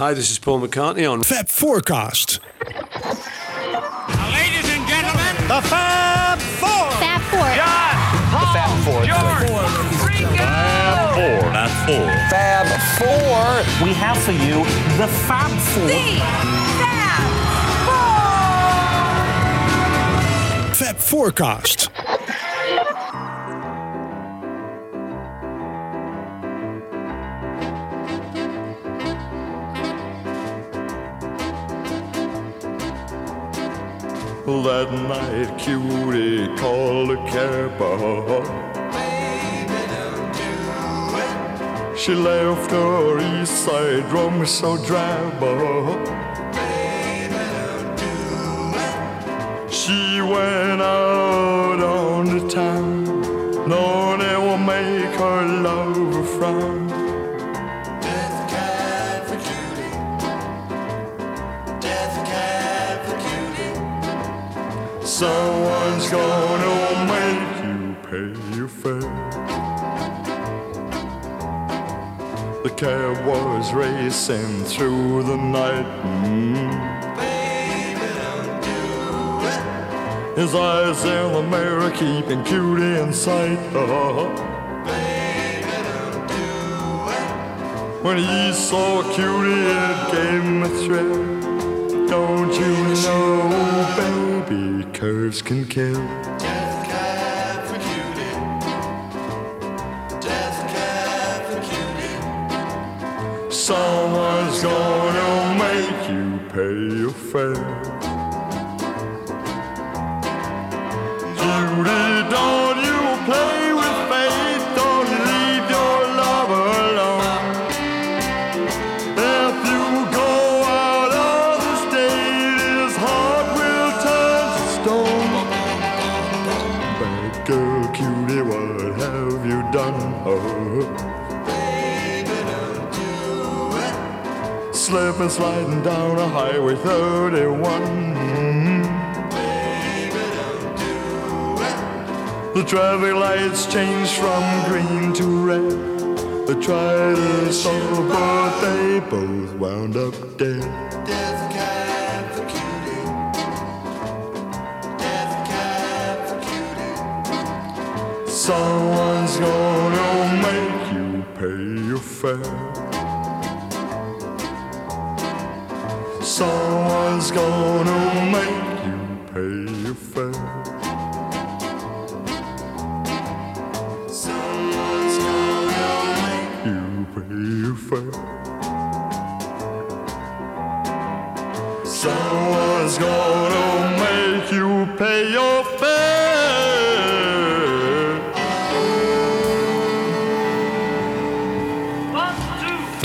Hi, this is Paul McCartney on Fab Forecast. Ladies and gentlemen, The Fab Four. Fab Four. John, Paul, George, Ringo. Fab Four. Fab Four. We have for you the Fab Four. Fab Forecast. That night, cutie called a cab. She left her east side room so drab. She went out Gonna make you pay your fare. The cab was racing through the night. mm. His eyes in the mirror keeping cutie in sight. Oh. When he saw cutie, it gave him a thrill. Don't you know, baby, curves can kill. Death cab for cutie. Death cab for cutie. Someone's gonna make you pay your fare. Slipping, sliding down a highway 31. The traffic lights changed from green to red. They tried to stop, but they both wound up dead. Death cab for cutie. Death cab for cutie. Someone's gonna make you pay your fare.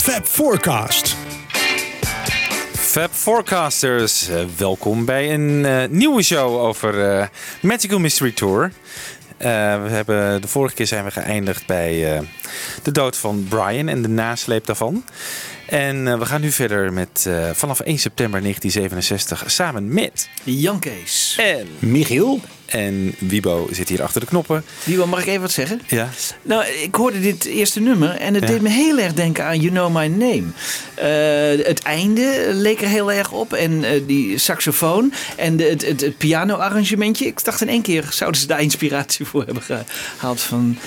Fab Forecast. Fab Forecasters, eh, welkom bij een eh, nieuwe show over eh, Magical Mystery Tour. We hebben, de vorige keer zijn we geëindigd bij de dood van Brian en de nasleep daarvan. En eh, we gaan nu verder met eh, vanaf 1 september 1967 samen met Jan Kees. en Michiel? En Wibo zit hier achter de knoppen. Wiebo, mag ik even wat zeggen? Ja. Nou, ik hoorde dit eerste nummer en het Ja. deed me heel erg denken aan You Know My Name. Eh, het einde leek er heel erg op en eh, die saxofoon en de, het, het, het piano-arrangementje. Ik dacht in één keer zouden ze daar inspiratie voor hebben gehaald van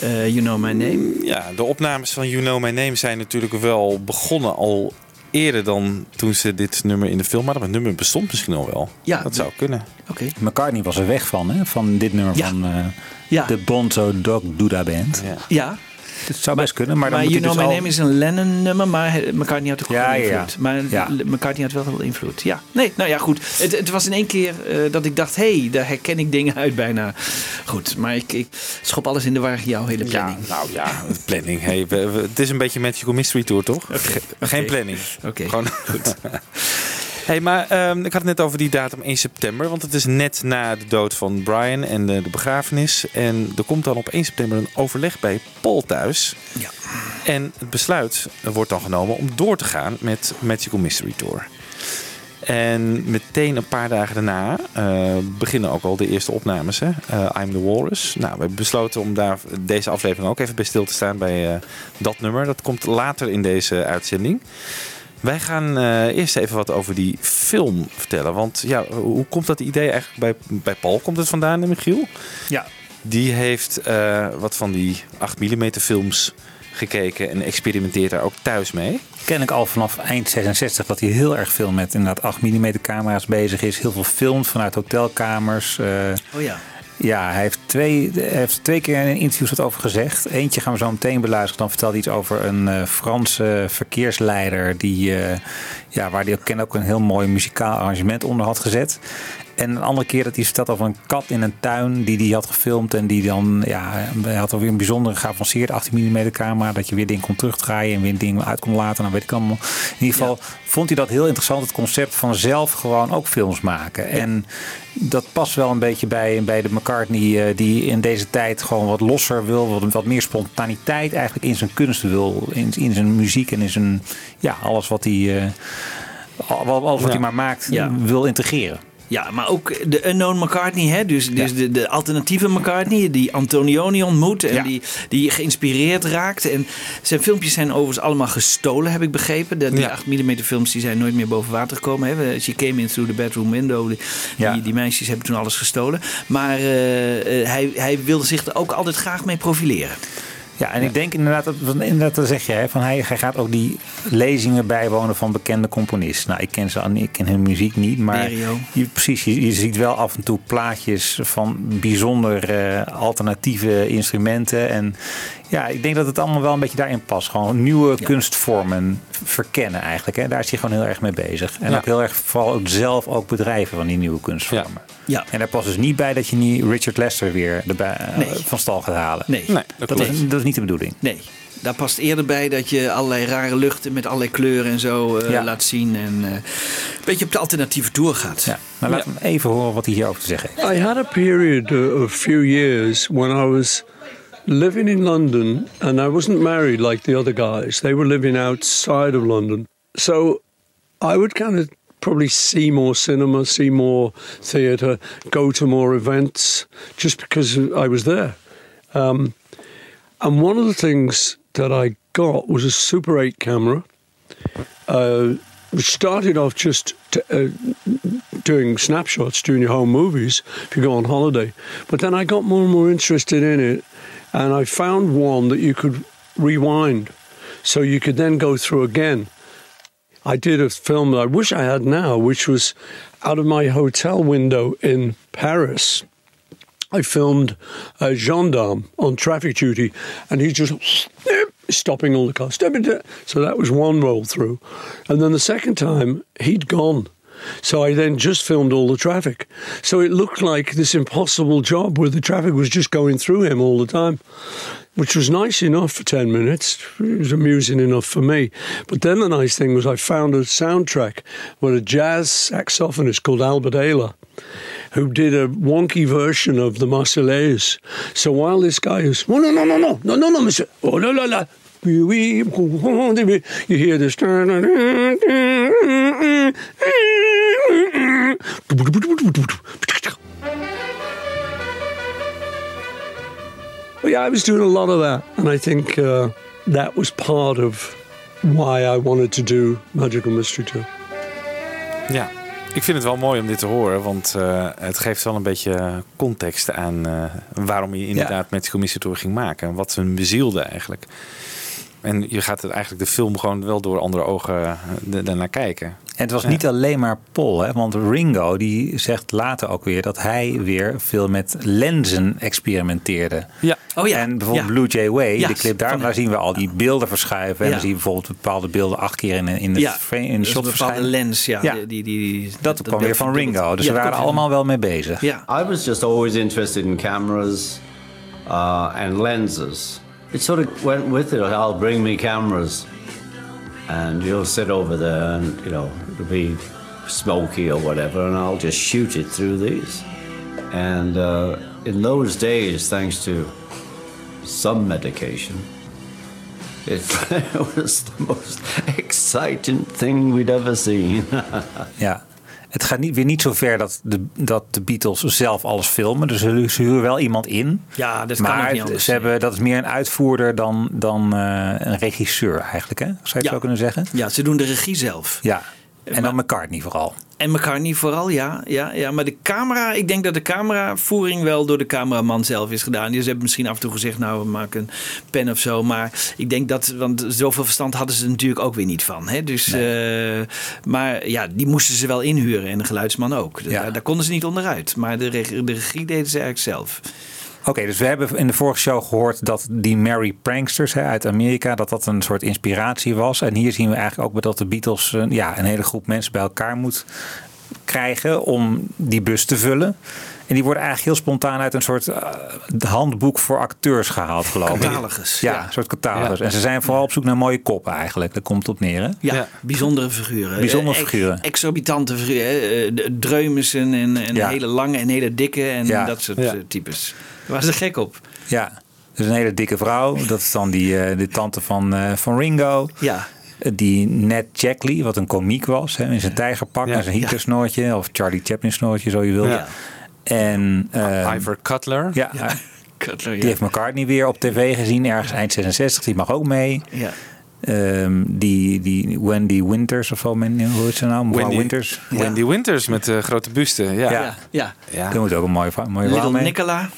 eh, You Know My Name. Ja, de opnames van You Know My Name zijn natuurlijk wel begonnen al eerder dan toen ze dit nummer in de film hadden. Maar het nummer bestond misschien al wel. Ja. dat zou kunnen. Oké. McCartney was er weg van, hè? Van dit nummer Ja. van eh, Ja. de Bonzo Dog Duda Band. Ja. Ja, Het zou best kunnen, maar dan maar moet You hij Know dus My al... Name is een Lennon-nummer, maar McCartney had ook Ja, wel ja, ja. invloed. Maar Ja. McCartney had wel veel invloed. Ja, nee, nou ja, goed. Het, het was in één keer eh, dat ik dacht, hé, hey, daar herken ik dingen uit bijna. Goed, maar ik, ik schop alles in de war, jouw hele planning. Ja, nou ja, planning. Hey, we, we- het is een beetje Magical Mystery Tour, toch? Ge- Geen planning. Oké. Gewoon goed. Hey, maar ehm, ik had het net over die datum 1 september. Want het is net na de dood van Brian en de, de begrafenis. En er komt dan op 1 september een overleg bij Paul thuis. Ja. En het besluit wordt dan genomen om door te gaan met Magical Mystery Tour. En meteen een paar dagen daarna eh, beginnen ook al de eerste opnames. Hè? Eh, I'm the Walrus. Nou, we hebben besloten om daar deze aflevering ook even bij stil te staan bij eh, dat nummer. Dat komt later in deze uitzending. Wij gaan eh, eerst even wat over die film vertellen. Want ja, hoe komt dat idee eigenlijk bij, bij Paul? Komt het vandaan, Michiel? Ja. Die heeft eh, wat van die 8 mm films gekeken en experimenteert daar ook thuis mee. Ken ik al vanaf eind 66 dat hij heel erg veel met inderdaad 8 mm camera's bezig is. Heel veel films vanuit hotelkamers. eh, Oh ja. Ja, hij heeft twee, hij heeft twee keer in interviews wat over gezegd. Eentje gaan we zo meteen beluisteren. Dan vertelt hij iets over een eh, Franse verkeersleider. Die, eh, ja, waar hij ook, ken ook een heel mooi muzikaal arrangement onder had gezet. En een andere keer dat hij vertelt over een kat in een tuin die hij had gefilmd. En die dan, ja, hij had alweer een bijzondere geavanceerde 18 mm camera. Dat je weer dingen kon terugdraaien en weer dingen uit kon laten. Dan weet ik allemaal. In ieder geval vond hij dat heel interessant. Het concept van zelf gewoon ook films maken. En dat past wel een beetje bij, bij de McCartney eh, die in deze tijd gewoon wat losser wil. Wat, wat meer spontaniteit eigenlijk in zijn kunst wil. In, in zijn muziek en in zijn, ja, alles wat hij, eh, al- alles wat Ja. hij maar maakt Ja. wil integreren. Ja, maar ook de unknown McCartney, hè? dus, dus de, de alternatieve McCartney, die Antonioni ontmoet en Ja. die, die geïnspireerd raakt. En zijn filmpjes zijn overigens allemaal gestolen, heb ik begrepen. De, die Ja. 8 mm films die zijn nooit meer boven water gekomen. Hè? She came in through the bedroom window. Die, die meisjes hebben toen alles gestolen. Maar eh, eh, hij, hij wilde zich er ook altijd graag mee profileren. Ja, en ik denk inderdaad, dat, inderdaad dat zeg je, hè, van hij, hij gaat ook die lezingen bijwonen van bekende componisten. Nou, ik ken, ze, ik ken hun muziek niet, maar je, precies, je, je ziet wel af en toe plaatjes van bijzonder eh, alternatieve instrumenten. En ja, ik denk dat het allemaal wel een beetje daarin past. Gewoon nieuwe kunstvormen verkennen eigenlijk. Hè. Daar is hij gewoon heel erg mee bezig. En Ja. ook heel erg vooral ook zelf ook bedrijven van die nieuwe kunstvormen. Ja. En daar past dus niet bij dat je niet Richard Lester weer erbij, eh, Nee. van stal gaat halen. Nee, Nee, dat is, dat is niet de bedoeling. nee. Daar past eerder bij dat je allerlei rare luchten met allerlei kleuren en zo eh, Ja. laat zien. En eh, een beetje op de alternatieve tour gaat. Ja, maar laten we hem even horen wat hij hierover te zeggen heeft. I had a period uh, of a few years when I was living in London and I wasn't married like the other guys. They were living outside of London. So I would kind of probably see more cinema, see more theatre, go to more events just because I was there. Um, and one of the things that I got was a Super 8 camera. Uh, which started off just uh, doing snapshots, doing your home movies if you go on holiday. But then I got more and more interested in it, and I found one that you could rewind, so you could then go through again. I did a film that I wish I had now, which was out of my hotel window in Paris. I filmed a gendarme on traffic duty, and he just stopping all the cars. So that was one roll through. And then the second time, he'd gone. So I then just filmed all the traffic. So it looked like this impossible job where the traffic was just going through him all the time, which was nice enough for 10 minutes. It was amusing enough for me. But then the nice thing was I found a soundtrack with a jazz saxophonist called Albert Ayler who did a wonky version of the Marseillaise. So while this guy is, oh, no, no, no, no, no, no, no, monsieur, oh, la, la, la, oui, oui, you hear this. Yeah, I was doing a lot of that, and I think uh, that was part of why I wanted to do Magical Mystery Tour. Ja, ik vind het wel mooi om dit te horen, want eh, het geeft wel een beetje context aan eh, waarom je inderdaad met Commissie Tour ging maken. En wat hun bezielde eigenlijk. En je gaat het eigenlijk de film gewoon wel door andere ogen eh, da- daarnaar kijken. En het was niet alleen maar Paul, hè? want Ringo die zegt later ook weer dat hij weer veel met lenzen experimenteerde. Ja. Oh ja. En bijvoorbeeld ja. Blue Jay Way, Ja, de clip daar, daar zien we al die beelden verschuiven. En Ja. dan zie je bijvoorbeeld bepaalde beelden acht keer in, in de, Ja, frame, in de dus shot een bepaalde verschijnen. lens, ja. Ja. Die, die, die- Dat kwam weer van Ringo, dus Ja, ze dat waren allemaal wel mee bezig. Ja. I was just always interested in cameras uh, and lenses. It sort of went with it. I'll bring me cameras, and you'll sit over there, and you know it'll be smoky or whatever, and I'll just shoot it through these. And uh, in those days, thanks to some medication, it was the most exciting thing we'd ever seen. Ja. Het gaat niet, weer niet zo ver dat de, dat de Beatles zelf alles filmen. Dus ze, huren wel iemand in. Ja, dat kan niet anders. ze hebben, dat is meer een uitvoerder dan, dan eh, een regisseur eigenlijk. Hè? Zou je het zo kunnen zeggen? Ja, ze doen de regie zelf. Ja. En dan McCartney vooral. En McCartney vooral, ja, ja, ja. Maar de camera, ik denk dat de cameravoering wel door de cameraman zelf is gedaan. Dus ze hebben misschien af en toe gezegd, nou, we maken een pen of zo. Maar ik denk dat, want zoveel verstand hadden ze er natuurlijk ook weer niet van. Hè? Dus, eh, maar ja, die moesten ze wel inhuren en de geluidsman ook. Ja. Daar, daar konden ze niet onderuit. Maar de, de regie deden ze eigenlijk zelf. Oké, dus we hebben in de vorige show gehoord dat die Merry Pranksters hè, uit Amerika, dat dat een soort inspiratie was. En hier zien we eigenlijk ook dat de Beatles eh, ja, een hele groep mensen bij elkaar moet krijgen om die bus te vullen. En die worden eigenlijk heel spontaan uit een soort eh, handboek voor acteurs gehaald, geloof ik. Catalogus, Ja, ja. een soort catalogus. En ze zijn vooral op zoek naar mooie koppen eigenlijk. Daar komt het op neer, hè? Ja, Ja. bijzondere figuren. Bijzondere Eh, figuren. Exorbitante figuren. hè. Eh, de Dreumissen en, en Ja. hele lange en hele dikke en Ja. dat soort Ja. types. Daar waren ze gek op. Ja. Dus een hele dikke vrouw. Dat is dan die, eh, de tante van, eh, van Ringo. Ja. Die Ned Jackley, wat een komiek was. Hè, in zijn tijgerpak Ja. en zijn Hitler-snoortje. Of Charlie Chaplin snoortje, zo je wil. Ja. En eh, Ivor Cutler. ja, Cutler, die heeft McCartney weer op tv gezien. Ergens eind 66. Die mag ook mee. ja. Ehm, die, die Wendy Winters of zo. men- Hoe heet ze nou? Mevrouw Wendy- Winters. Wendy Winters met de grote buste. Ja. Ja. Ja. ja. Ja. Die moet ook een mooie, vrouw- mooie Little mee. Nicola.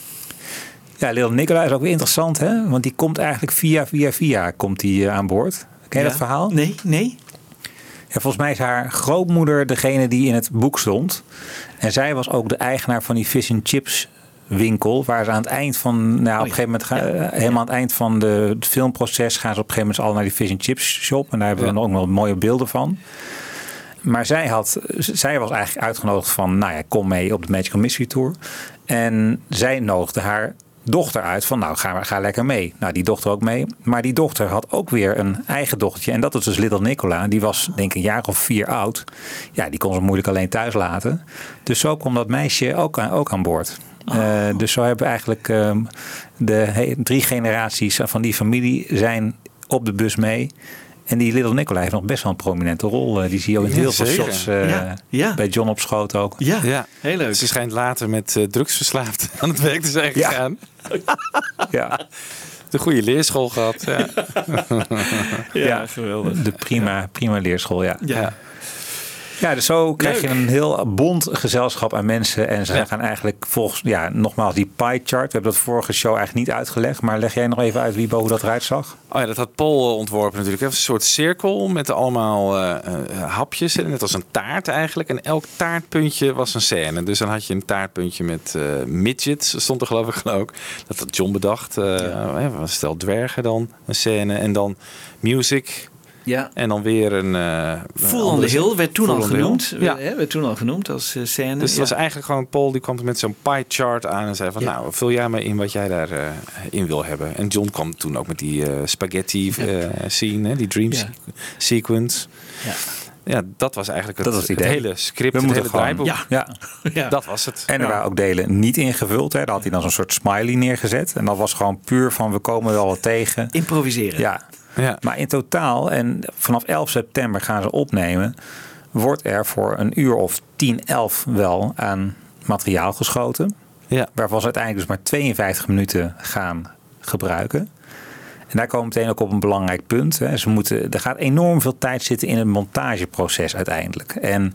Ja, Little Nicola is ook weer interessant, hè? Want die komt eigenlijk via, via, via komt die, eh, aan boord. Ken je Ja. dat verhaal? Nee, nee. Ja, volgens mij is haar grootmoeder degene die in het boek stond. En zij was ook de eigenaar van die fish and chips winkel. Waar ze aan het eind van, nou, op een gegeven moment, gaan, eh, helemaal aan het eind van de, het filmproces gaan ze op een gegeven moment allen naar die fish and chips shop. En daar hebben we Ja. dan ook nog mooie beelden van. Maar zij, had, zij was eigenlijk uitgenodigd van, nou ja, kom mee op de Magical Mystery Tour. En zij nodigde haar dochter uit van, nou, ga, ga lekker mee. Nou, die dochter ook mee. Maar die dochter had ook weer een eigen dochtertje. En dat was dus Little Nicola. Die was denk ik een jaar of vier oud. Ja, die kon ze moeilijk alleen thuis laten. Dus zo kwam dat meisje ook aan, ook aan boord. Eh, dus zo hebben eigenlijk ehm, de he- drie generaties van die familie zijn op de bus mee. En die Little Nicola heeft nog best wel een prominente rol. Eh, die zie je ook in Ja, heel veel shots. eh, Ja, ja. Bij John op schoot ook. Ja, Ja. heel leuk. Ze schijnt later met eh, drugsverslaafd aan het werk te zijn gegaan. Ja, De goede leerschool gehad. Ja. ja, geweldig. De prima, prima leerschool, ja. Ja. Ja, dus zo krijg je een heel bond gezelschap aan mensen. En ze Ja. gaan eigenlijk volgens, ja, nogmaals, die pie chart. We hebben dat vorige show eigenlijk niet uitgelegd. Maar leg jij nog even uit, Wiebo, hoe dat eruit zag? Oh ja, dat had Paul eh, ontworpen natuurlijk. Het was een soort cirkel met allemaal eh, hapjes. Net als een taart eigenlijk. En elk taartpuntje was een scène. Dus dan had je een taartpuntje met eh, midgets, stond er geloof ik ook. Dat had John bedacht. eh ja. Stel dwergen dan, een scène. En dan music. Ja. En dan weer een... eh Full on the Hill werd toen Full al genoemd. Ja. Werd toen al genoemd als eh, scène. Dus het ja. was eigenlijk gewoon Paul die kwam met zo'n pie chart aan en zei van Ja. nou vul jij maar in wat jij daarin in wil hebben. En John kwam toen ook met die eh, spaghetti eh, scene, die dream sequence. Ja. Ja, dat was eigenlijk het, Dat was het idee. hele script, We het moeten hele gewoon- draaiboek. Ja. Ja. ja. Dat was het. En er waren ook delen niet ingevuld. Hè. Daar had hij dan zo'n soort smiley neergezet. En dat was gewoon puur van, we komen wel wat tegen. Improviseren. Ja, Ja. Maar in totaal, en vanaf 11 september gaan ze opnemen, wordt er voor een uur of 10, 11 wel aan materiaal geschoten. Ja. Waarvan ze uiteindelijk dus maar 52 minuten gaan gebruiken. En daar komen we meteen ook op een belangrijk punt. Hè. Ze moeten, er gaat enorm veel tijd zitten in het montageproces uiteindelijk. En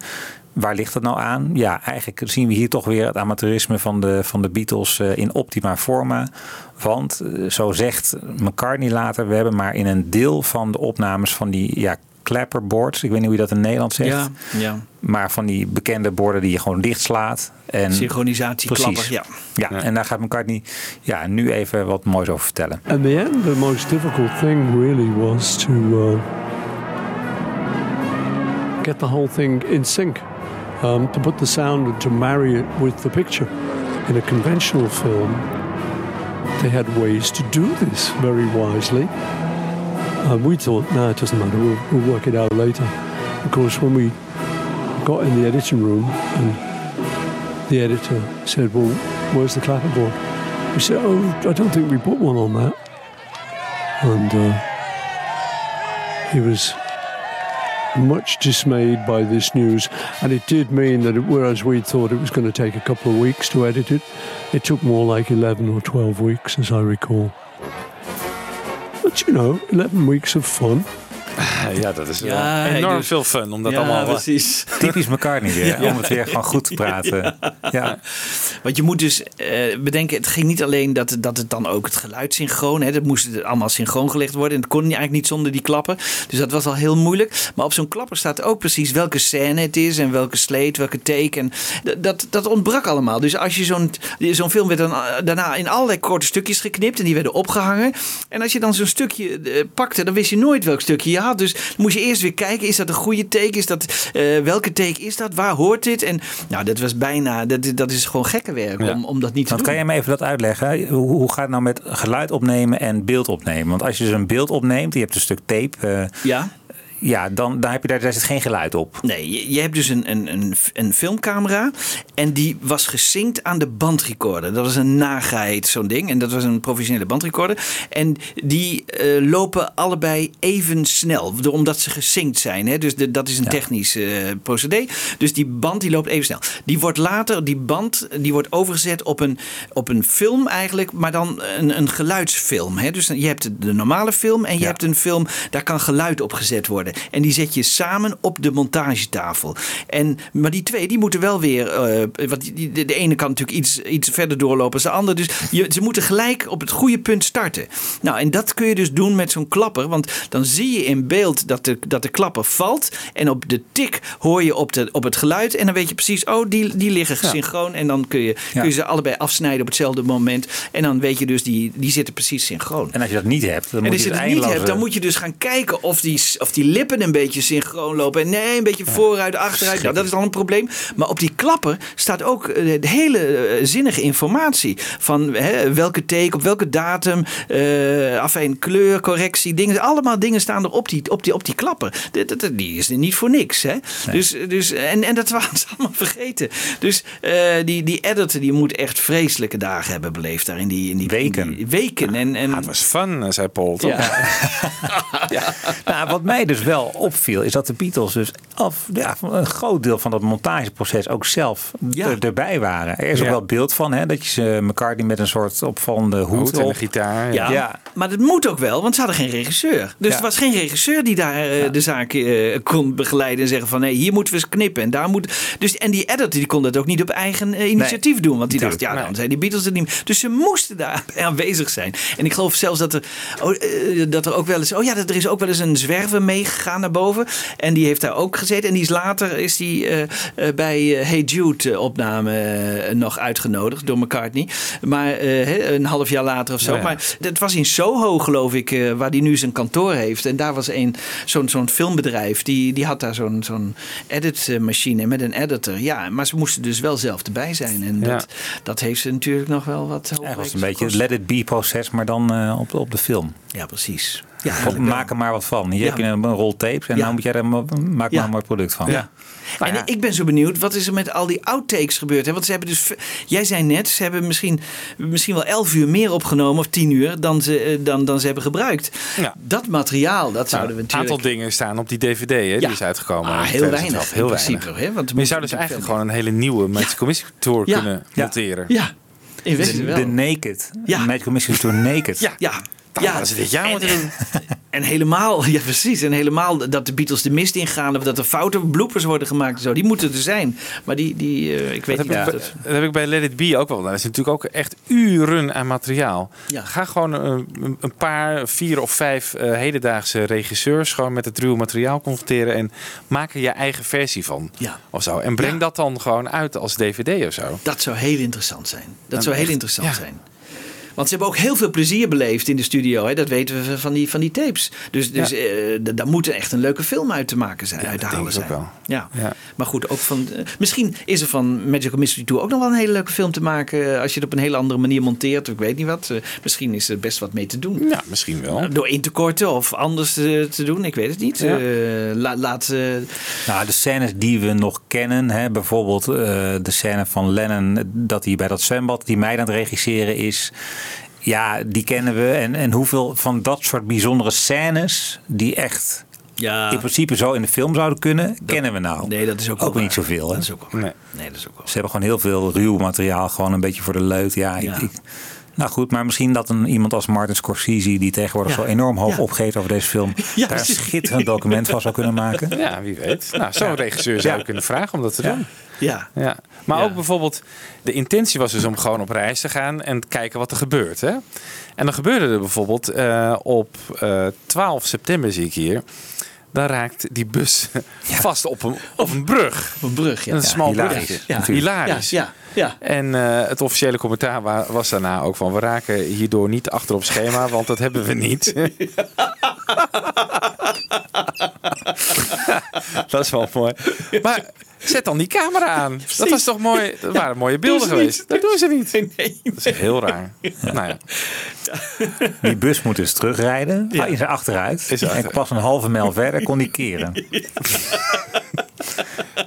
waar ligt dat nou aan? Ja, eigenlijk zien we hier toch weer het amateurisme van de, van de Beatles eh, in optima forma. Want eh, zo zegt McCartney later, we hebben maar in een deel van de opnames van die ja, clapperboards. Ik weet niet hoe je dat in Nederland zegt. Ja, ja. Maar van die bekende borden die je gewoon dichtslaat. En Synchronisatie, Precies. Ja. ja, en daar gaat McCartney ja, nu even wat moois over vertellen. The end, the most difficult thing really was to uh, get the whole thing in sync, um, to put the sound and to marry it with the picture. In a conventional film, they had ways to do this very wisely. And we thought, no, it doesn't matter, we'll, we'll work it out later. Of course, when we got in the editing room and the editor said, well, where's the clapperboard? We said, oh, I don't think we put one on that. And uh, he was much dismayed by this news. And it did mean that whereas we thought it was going to take a couple of weeks to edit it, it took more like 11 or 12 weeks, as I recall. But you know, 11 weeks of fun. Ja, dat is Ja, enorm doet- veel fun om dat ja, allemaal... eh, precies. Typisch elkaar niet weer. Ja. Om het weer gewoon goed te praten. Ja. Want je moet dus eh, bedenken, het ging niet alleen dat, dat het dan ook het geluid synchroon, hè, dat moest allemaal synchroon gelegd worden. En het kon eigenlijk niet zonder die klappen. Dus dat was al heel moeilijk. Maar op zo'n klapper staat ook precies welke scène het is en welke sleet, welke take. En d- dat, dat ontbrak allemaal. Dus als je zo'n zo'n film werd dan eh, daarna in allerlei korte stukjes geknipt en die werden opgehangen. En als je dan zo'n stukje pakte, dan wist je nooit welk stukje je had. Dus dan moest je eerst weer kijken, is dat een goede take? Is dat, eh, welke take is dat? Waar hoort dit? En nou, dat was bijna, dat, dat is gewoon gekke werk Ja. om, om dat niet te Want kan jij me even dat uitleggen? Hoe, hoe gaat het nou met geluid opnemen en beeld opnemen? Want als je dus een beeld opneemt, je hebt een stuk tape. eh, Ja. Ja, dan, dan heb je daar, daar zit geen geluid op. Nee, je, je hebt dus een, een, een, een filmcamera en die was gesynct aan de bandrecorder. Dat was een nagheid, zo'n ding. En dat was een professionele bandrecorder. En die eh, lopen allebei even snel, omdat ze gesynct zijn. Hè? Dus de, dat is een technisch eh, procedé. Dus die band die loopt even snel. Die wordt later, die band, die wordt overgezet op een, op een film eigenlijk, maar dan een, een geluidsfilm. Hè? Dus je hebt de normale film en je hebt een film, daar kan geluid op gezet worden. En die zet je samen op de montagetafel. En, maar die twee, die moeten wel weer, eh, want die- de, de ene kan natuurlijk iets, iets verder doorlopen als de ander. Dus je, ze moeten gelijk op het goede punt starten. Nou, en dat kun je dus doen met zo'n klapper. Want dan zie je in beeld dat de, dat de klapper valt. En op de tik hoor je op, de, op het geluid. En dan weet je precies, oh, die, die liggen synchroon. En dan kun je, kun je ze allebei afsnijden op hetzelfde moment. En dan weet je dus, die, die zitten precies synchroon. En als je dat niet hebt, dan En moet als je je het het niet hebt, dan moet je dus gaan kijken of die, of die lippen een beetje synchroon lopen. En nee, een beetje vooruit, achteruit. Nou, dat is dan een probleem. Maar op die klapper staat ook eh, de hele eh, zinnige informatie. Van hè, welke take, op welke datum, eh afijn, kleur, correctie, dingen. Allemaal dingen staan er op die, op die, op die klapper. Die is er niet voor niks. Hè? Dus, dus, en, en dat waren ze allemaal vergeten. Dus die, die editor die moet echt vreselijke dagen hebben beleefd daar in die, in die weken. die weken. En, en, Het was fun, zei Paul. Toch? Ja. Nou, wat mij dus wel opviel, is dat de Beatles dus af, ja, een groot deel van dat montageproces ook zelf Ja. er, erbij waren. Er is ook wel beeld van, hè, dat je ze McCartney met een soort opvallende hoed Hoed en op. gitaar. Ja, Ja. maar dat moet ook wel, want ze hadden geen regisseur. Dus Ja. er was geen regisseur die daar eh, de zaak eh, kon begeleiden en zeggen van nee, hier moeten we eens knippen en daar moet. Dus en die editor die kon dat ook niet op eigen eh, initiatief doen, want die dacht ja, dan zijn die Beatles er niet. meer. Dus ze moesten daar aanwezig zijn. En ik geloof zelfs dat er, oh, eh, dat er ook wel eens, oh ja, er is ook wel eens een zwerver meegegaan naar boven en die heeft daar ook gezeten en die is later is die eh, eh, bij eh, Hey Jude opname nog uitgenodigd door McCartney, maar een half jaar later of zo. Ja, ja. Maar het was in Soho, geloof ik, waar hij nu zijn kantoor heeft. En daar was een, zo'n, zo'n filmbedrijf, die, die had daar zo'n, zo'n editmachine met een editor. Ja, maar ze moesten dus wel zelf erbij zijn. En Ja. dat, dat heeft ze natuurlijk nog wel wat Eigenlijk was het hoofdwerk een beetje het let it be proces, maar dan op, op de film. Ja, precies. Ja, maak er maar wat van. Hier Ja. heb je een, een rol tapes en Ja. dan moet jij er ma- maak Ja. maar een mooi product van. Ja. En ik ben zo benieuwd, wat is er met al die outtakes gebeurd? Hè? Want ze hebben dus, jij zei net, ze hebben misschien, misschien wel elf uur meer opgenomen, of tien uur, dan ze, eh, dan, dan ze hebben gebruikt. Ja. Dat materiaal, dat zouden we Een natuurlijk... aantal dingen staan op die DVD hè, die is uitgekomen. In heel 2012. weinig Heel in weinig. principe, hè, want maar je zou dus eigenlijk gewoon een hele nieuwe Magical Mystery Tour Ja. kunnen Ja. monteren. Ja, in wezen De, wel. de Naked. Ja. Magical Mystery Tour Naked. Ja, ja. Ja, dit jaar en, helemaal, ja precies. En helemaal dat de Beatles de mist ingaan. Of dat er foute bloopers worden gemaakt. En zo. Die moeten er zijn. Maar die, die eh, ik weet Dat niet heb, ik, dat... dat heb ik bij Let It Be ook wel. Dat is natuurlijk ook echt uren aan materiaal. Ja. Ga gewoon een, een- een paar, vier of vijf eh, hedendaagse regisseurs gewoon met het ruwe materiaal confronteren en maak er je eigen versie van. Ja. Of zo. En breng Ja. dat dan gewoon uit als DVD of zo. Dat zou heel interessant zijn. Dat En zou heel interessant zijn. Want ze hebben ook heel veel plezier beleefd in de studio. Hè? Dat weten we van die, van die tapes. Dus, dus eh, daar moet echt een leuke film uit te maken zijn. uit te dat halen denk ik zijn. ook Ja. Ja. Maar goed, ook van, eh, misschien is er van Magical Mystery Tour ook nog wel een hele leuke film te maken. eh, Als je het op een hele andere manier monteert. Of ik weet niet wat. Eh, misschien is er best wat mee te doen. Ja, misschien wel. Door in te korten of anders te doen. Ik weet het niet. Ja. Eh, la- laat... eh, Nou, de scènes die we nog kennen, hè, bijvoorbeeld eh, de scène van Lennon dat hij bij dat zwembad, die mij aan het regisseren is. Ja, die kennen we. En, en hoeveel van dat soort bijzondere scènes die echt Ja. in principe zo in de film zouden kunnen, kennen we nou. Nee, dat is ook ook niet zoveel. Hè? Dat is ook wel Nee. Nee, dat is ook wel. Ze hebben gewoon heel veel ruw materiaal, gewoon een beetje voor de leut. Ja, ik- Ja. Ik, nou goed, maar misschien dat een, iemand als Martin Scorsese, die tegenwoordig Ja. zo enorm hoog Ja. opgeet over deze film, Ja, daar een schitterend document van zou kunnen maken. Ja, wie weet. Nou, zo'n regisseur zou je kunnen vragen om dat te Ja. doen. Ja. Ja. Maar Ja. ook bijvoorbeeld, de intentie was dus om gewoon op reis te gaan en kijken wat er gebeurt. Hè? En dan gebeurde er bijvoorbeeld eh, op eh, 12 september, zie ik hier. Dan raakt die bus vast op een, op een brug. Op een brug, ja. Een smal hilarisch. brugje. Ja. Hilarisch. Ja, ja. En eh, het officiële commentaar wa- was daarna ook van... we raken hierdoor niet achter op schema, want dat hebben we niet. dat is wel mooi. Maar zet dan die camera aan. Dat was toch mooi? Dat waren mooie beelden geweest. niet. Dat doen ze niet. Nee. Dat is heel raar. Nou ja. Die bus moet dus terugrijden Ja. in zijn achteruit. Is en achteruit. pas een halve mijl verder kon die keren.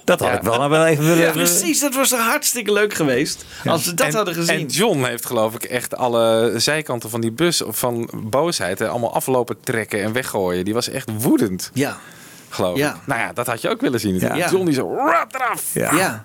Dat had Ja. ik wel nou wel even willen... Ja, precies, dat was toch hartstikke leuk geweest. Als we dat En- hadden gezien. En John heeft geloof ik echt alle zijkanten van die bus van boosheid hè, allemaal aflopen trekken en weggooien. Die was echt woedend, ja, geloof Ja. ik. Nou ja, dat had je ook willen zien. John die zo rap eraf. Ja. ja,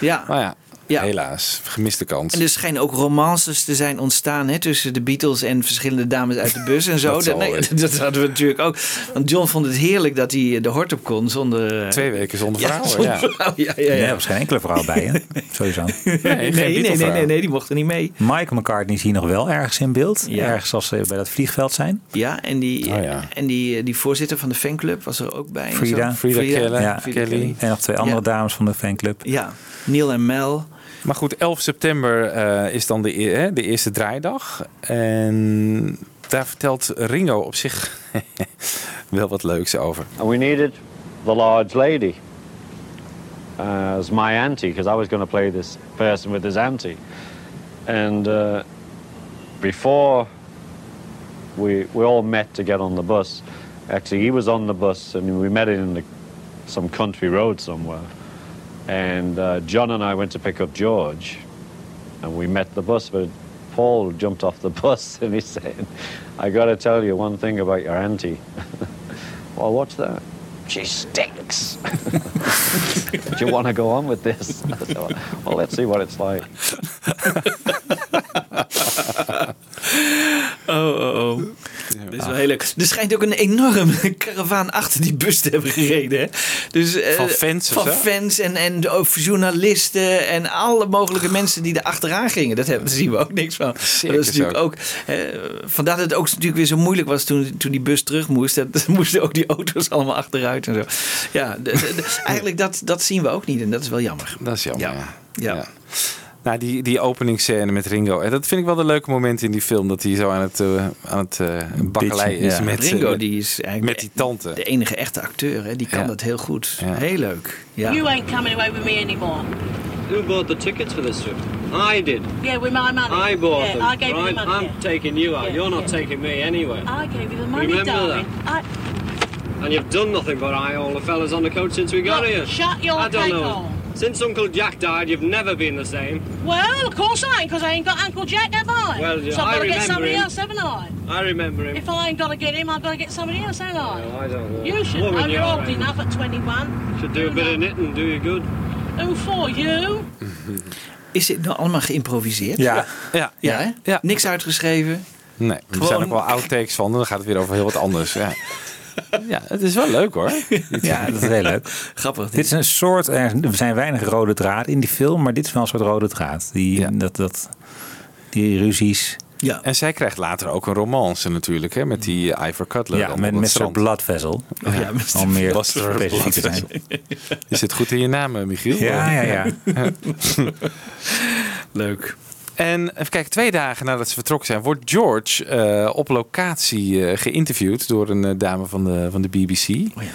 ja. Maar ja, Ja. helaas, gemiste kans. En er schijnen ook romances te zijn ontstaan hè, tussen de Beatles en verschillende dames uit de bus en zo. Dat nee, dat hadden we natuurlijk ook. Want John vond het heerlijk dat hij de hort op kon zonder. eh, Twee weken zonder ja, vrouwen. zonder Ja, vrouw. Ja, ja, ja. Nee, er was geen enkele vrouw bij, hè? Sowieso. Nee, Nee, geen nee, nee, nee, nee, die mochten niet mee. Michael McCartney is hier nog wel ergens in beeld. Ja. Ergens als ze bij dat vliegveld zijn. Ja, en die, Oh, ja. En die, die voorzitter van de fanclub was er ook bij. Frida. Frida Kelly. En nog twee andere Ja. dames van de fanclub. Ja, Neil en Mel. Maar goed, 11 september eh, is dan de, e- de eerste draaidag. En daar vertelt Ringo op zich wel wat leuks over. We needed the large lady uh, as my auntie, because I was going to play this person with his auntie. And uh, before we we all met to get on the bus, actually he was on the bus, and we met in the, some country road somewhere. And uh, John and I went to pick up George, and we met the bus, but Paul jumped off the bus and he said, I got to tell you one thing about your auntie. well, what's that? She stinks. Do you want to go on with this? Said, well, let's see what it's like. Oh, oh, oh. Dat is wel heel leuk. Er schijnt ook een enorme karavaan achter die bus te hebben gereden. Hè? Dus, eh, Van fans of Van fans en, en ook journalisten en alle mogelijke mensen die er achteraan gingen. Dat hebben, daar zien we ook niks van. dat is natuurlijk ook. eh, vandaar dat het ook natuurlijk weer zo moeilijk was toen, toen die bus terug moest. Dat, moesten ook die auto's allemaal achteruit en zo. Ja, eigenlijk dat, dat zien we ook niet en dat is wel jammer. Dat is jammer. Ja. Ja. Ja. Nou, die, die openingsscène met Ringo. En dat vind ik wel de leuke moment in die film. Dat hij zo aan het, eh aan het eh bakkelei Bitchen, is ja. met, Ringo met, die is eigenlijk met die tante. de enige echte acteur. Hè? Die kan Ja. dat heel goed. Ja. Heel leuk. Ja. You ain't coming away with me anymore. Who bought the tickets for this trip? I did. Yeah, with my money. I bought yeah, them. I gave you right? the money. I'm yeah. taking you out. Yeah, You're not yeah. taking me anywhere. I gave you the money, Remember darling. I, And you've done nothing but eye all the fellas on the coach since we got Look, here. shut your I don't know. hole. Since Uncle Jack died, you've never been the same. well, of course I ain't, because I ain't got Uncle Jack, have I? Well, so I've I got to get remember somebody him. else, haven't I? I remember him. If I ain't got to get him, I've got to get somebody else, haven't I? Well, I don't know. You should know. You're you're old right. enough at 21. Should do a bit of knitting, do you good. Who for? You? Is dit nou allemaal geïmproviseerd? Ja. Ja, Ja, hè? Ja. Niks uitgeschreven. Nee, er Gewoon- zijn ook wel outtakes van. Dan gaat het weer over heel wat anders. Ja, ja het is wel leuk hoor. Ja, dat is heel leuk. Grappig. Dit is een soort, er zijn weinig rode draad in die film, maar dit is wel een soort rode draad. Die, Ja. dat, dat, die ruzies. Ja. En zij krijgt later ook een romance natuurlijk. Hè, met die Ivor Cutler. Ja, met Mr. Bloodvessel. ja, Mr. Om meer Buster specifiek te zijn. Je zit goed in je naam, eh, Michiel. Ja, ja, ja. Leuk. En even kijken, twee dagen nadat ze vertrokken zijn, wordt George eh, op locatie eh, geïnterviewd door een eh, dame van de, van de BBC. Oh ja.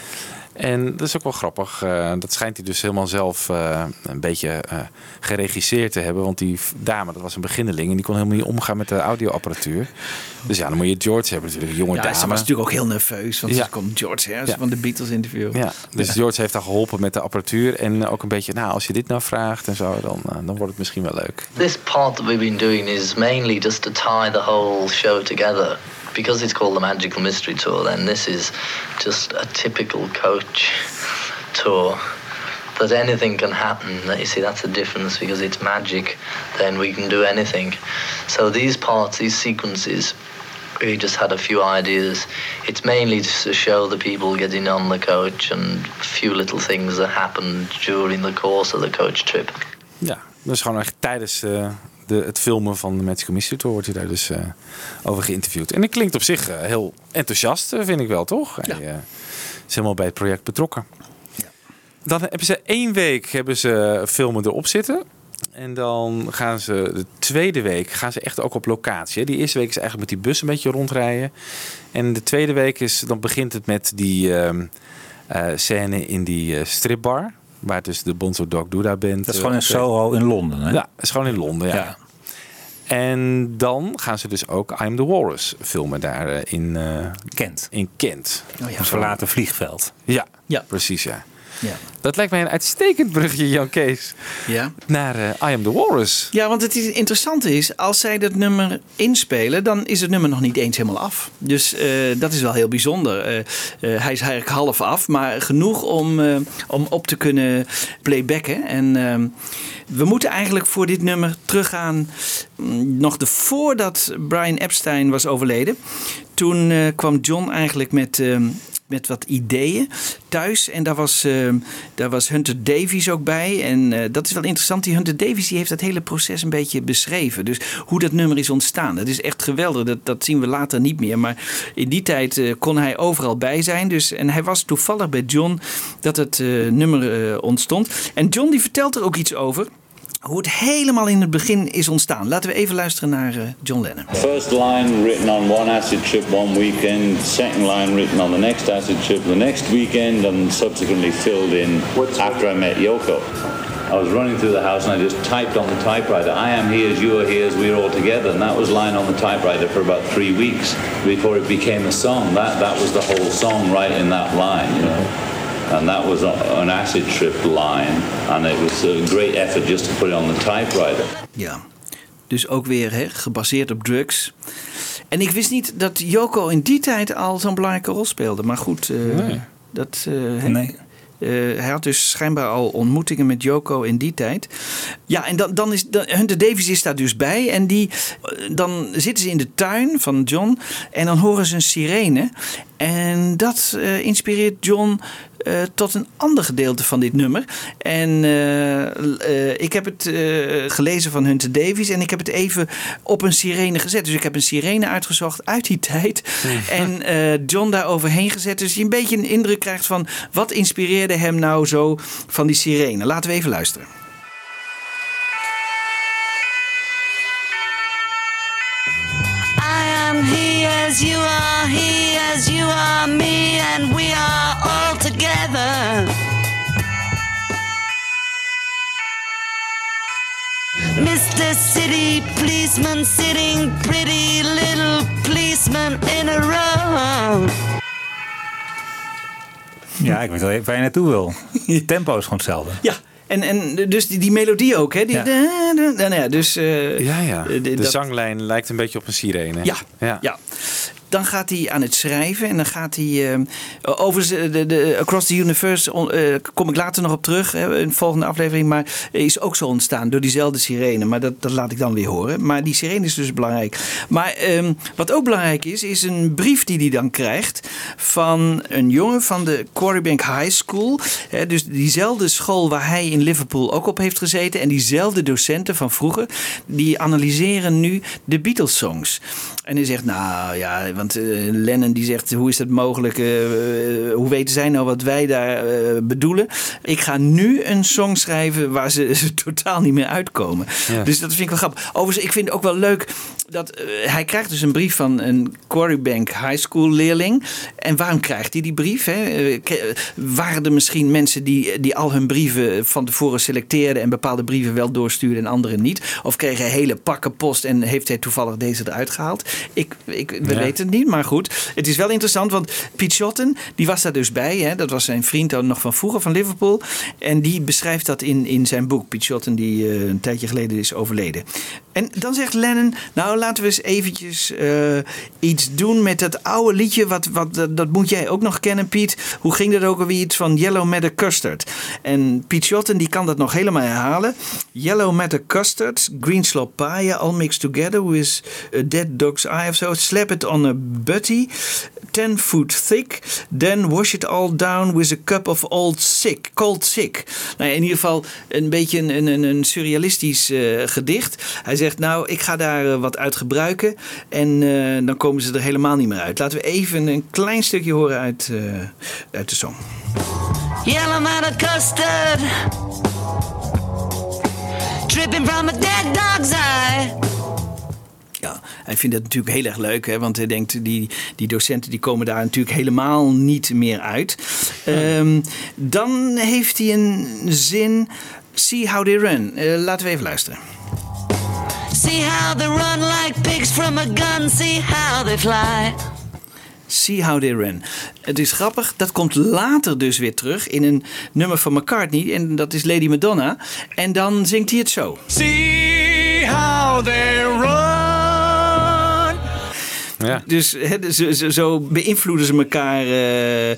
En dat is ook wel grappig. eh, dat schijnt hij dus helemaal zelf eh, een beetje eh, geregisseerd te hebben. Want die dame, dat was een beginneling. En die kon helemaal niet omgaan met de audioapparatuur. Dus ja, dan moet je George hebben natuurlijk. Een jonge Ja, dame. ze was natuurlijk ook heel nerveus. Want Ja. ze komt George Ja. van de Beatles interview. Ja, dus George heeft daar geholpen met de apparatuur. En ook een beetje, nou, als je dit nou vraagt en zo, dan, dan wordt het misschien wel leuk. This part that we've been doing is mainly just to tie the whole show together. Because it's called the Magical Mystery Tour, then this is just a typical coach tour. That anything can happen. You see, that's the difference because it's magic. Then we can do anything. So these parts, these sequences, we just had a few ideas. It's mainly just to show the people getting on the coach and a few little things that happened during the course of the coach trip. Dat is gewoon echt tijdens eh, de, het filmen van de Magical Tour wordt hij daar dus eh, over geïnterviewd. En dat klinkt op zich eh, heel enthousiast, eh, vind ik wel, toch? Hij eh, is helemaal bij het project betrokken. Dan hebben ze één week hebben ze filmen erop zitten. En dan gaan ze de tweede week gaan ze echt ook op locatie. Die eerste week is eigenlijk met die bus een beetje rondrijden. En de tweede week is, dan begint het met die eh, scène in die stripbar. Waar dus de Bonzo Dog Duda bent. Dat is gewoon in Soho in Londen, hè? Ja, dat is gewoon in Londen, ja. Ja. En dan gaan ze dus ook I'm the Walrus filmen daar eh, in eh, Kent. In Kent. Oh ja. Een verlaten vliegveld. Ja, Ja. precies ja. Ja. Dat lijkt mij een uitstekend brugje, Jan Kees, Ja. naar eh, I Am The Walrus. Ja, want het interessante is, als zij dat nummer inspelen, dan is het nummer nog niet eens helemaal af. Dus eh, dat is wel heel bijzonder. Eh, hij is eigenlijk half af, maar genoeg om, om op te kunnen playbacken. En we moeten eigenlijk voor dit nummer teruggaan, mm, nog de, voordat Brian Epstein was overleden. Toen kwam John eigenlijk met, met wat ideeën thuis. En daar was, ehm, daar was Hunter Davies ook bij. En eh, dat is wel interessant. Die Hunter Davies die heeft dat hele proces een beetje beschreven. Dus hoe dat nummer is ontstaan. Dat is echt geweldig. Dat, dat zien we later niet meer. Maar in die tijd eh, kon hij overal bij zijn. Dus, en hij was toevallig bij John dat het eh, nummer ontstond. En John die vertelt er ook iets over. Hoe het helemaal in het begin is ontstaan. Laten we even luisteren naar eh, John Lennon. First line written on one acid trip one weekend, second line written on the next acid trip the next weekend, and subsequently filled in after I met Yoko. I was running through the house and I just typed on the typewriter, I am here as you are here as we're all together. And that was lying on the typewriter for about three weeks before it became a song. That, that was the whole song right in that line, you know. And that was an acid trip line. And it was a great effort just to put it on the typewriter. Ja, dus ook weer hè, gebaseerd op drugs. En ik wist niet dat Yoko in die tijd al zo'n belangrijke rol speelde. Maar goed, eh, Nee. dat, eh. Nee. Eh, hij had dus schijnbaar al ontmoetingen met Yoko in die tijd. Ja, en dan, dan is dan, Hunter Davies is daar dus bij. En die, dan zitten ze in de tuin van John. En dan horen ze een sirene. En dat eh, inspireert John eh, tot een ander gedeelte van dit nummer. En eh, eh, ik heb het gelezen van Hunter Davies. En ik heb het even op een sirene gezet. Dus ik heb een sirene uitgezocht uit die tijd. En John daar overheen gezet. Dus je een beetje een indruk krijgt van wat inspireerde hem nou zo van die sirene. Laten we even luisteren. As you are, he as you are me, and we are all together. Mr. City Policeman sitting pretty little policeman in a row. Ja, ik weet wel even waar je naartoe wil. Het tempo is gewoon hetzelfde. Ja. En, en dus die, die melodie ook, hè? Die, Ja. da- da- da- nou ja, dus, Ja, ja. De dat- zanglijn lijkt een beetje op een sirene. Ja, ja. ja. Dan gaat hij aan het schrijven en dan gaat hij. over de, de, Across the Universe eh, kom ik later nog op terug in de volgende aflevering. Maar is ook zo ontstaan door diezelfde sirene. Maar dat, dat laat ik dan weer horen. Maar die sirene is dus belangrijk. Maar ehm, wat ook belangrijk is, is een brief die hij dan krijgt van een jongen van de Quarrybank High School. Dus diezelfde school waar hij in Liverpool ook op heeft gezeten. En diezelfde docenten van vroeger, die analyseren nu de Beatles songs. En hij zegt, nou ja, want eh, Lennon die zegt, hoe is dat mogelijk? Eh, eh, hoe weten zij nou wat wij daar bedoelen? Ik ga nu een song schrijven waar ze, ze totaal niet meer uitkomen. Ja. Dus dat vind ik wel grappig. Overigens, ik vind het ook wel leuk dat eh, hij krijgt dus een brief van een Quarrybank High School leerling. En waarom krijgt hij die brief? Hè? Eh, ke- Waren er misschien mensen die, die al hun brieven van tevoren selecteerden en bepaalde brieven wel doorstuurden en andere niet? Of kregen hij hele pakken post en heeft hij toevallig deze eruit gehaald? Ik, ik, we Ja. weten het niet, maar goed. Het is wel interessant, want Piet Schotten, die was daar dus bij. Hè? Dat was zijn vriend dan nog van vroeger, van Liverpool. En die beschrijft dat in, in zijn boek. Piet Schotten, die eh, een tijdje geleden is overleden. En dan zegt Lennon, nou laten we eens eventjes eh, iets doen met dat oude liedje. Wat, wat, dat, moet jij ook nog kennen, Piet. Hoe ging dat ook alweer? Iets van Yellow Matter Custard. En Piet Schotten die kan dat nog helemaal herhalen. Yellow Matter Custard, green slop pie, all mixed together with a dead dog's eye of so. Slap it on a butty, 10 foot thick. Then wash it all down with a cup of old sick, cold sick. Nou, in ieder geval een beetje een, een, een- surrealistisch eh, gedicht. Hij zegt, nou, ik ga daar eh, wat uit gebruiken. En eh, dan komen ze er helemaal niet meer uit. Laten we even een klein stukje horen uit, eh, uit de song. Yellow custard dripping from a dead dog's eye. Ja, hij vindt het natuurlijk heel erg leuk, hè, want hij denkt die, die docenten die komen daar natuurlijk helemaal niet meer uit. Ehm, dan heeft hij een zin, see how they run. Eh, laten we even luisteren. See how they run like pigs from a gun. See how they fly. See how they run. Het is grappig, dat komt later dus weer terug in een nummer van McCartney en dat is Lady Madonna. En dan zingt hij het zo. See how they run. Ja. Dus hè, zo, zo, zo beïnvloeden ze elkaar eh, eh,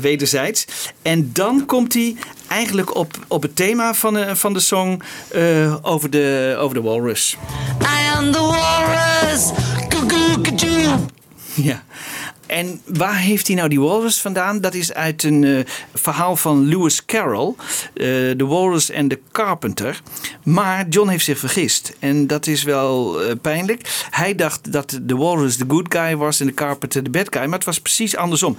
wederzijds. En dan komt hij eigenlijk op, op het thema van, de van de song eh, over, de, over de walrus. I am the walrus. Cuckoo. Ja. En waar heeft hij nou die walrus vandaan? Dat is uit een eh, verhaal van Lewis Carroll, eh, The Walrus and the Carpenter. Maar John heeft zich vergist. En dat is wel eh, pijnlijk. Hij dacht dat de walrus de good guy was en de carpenter de bad guy. Maar het was precies andersom.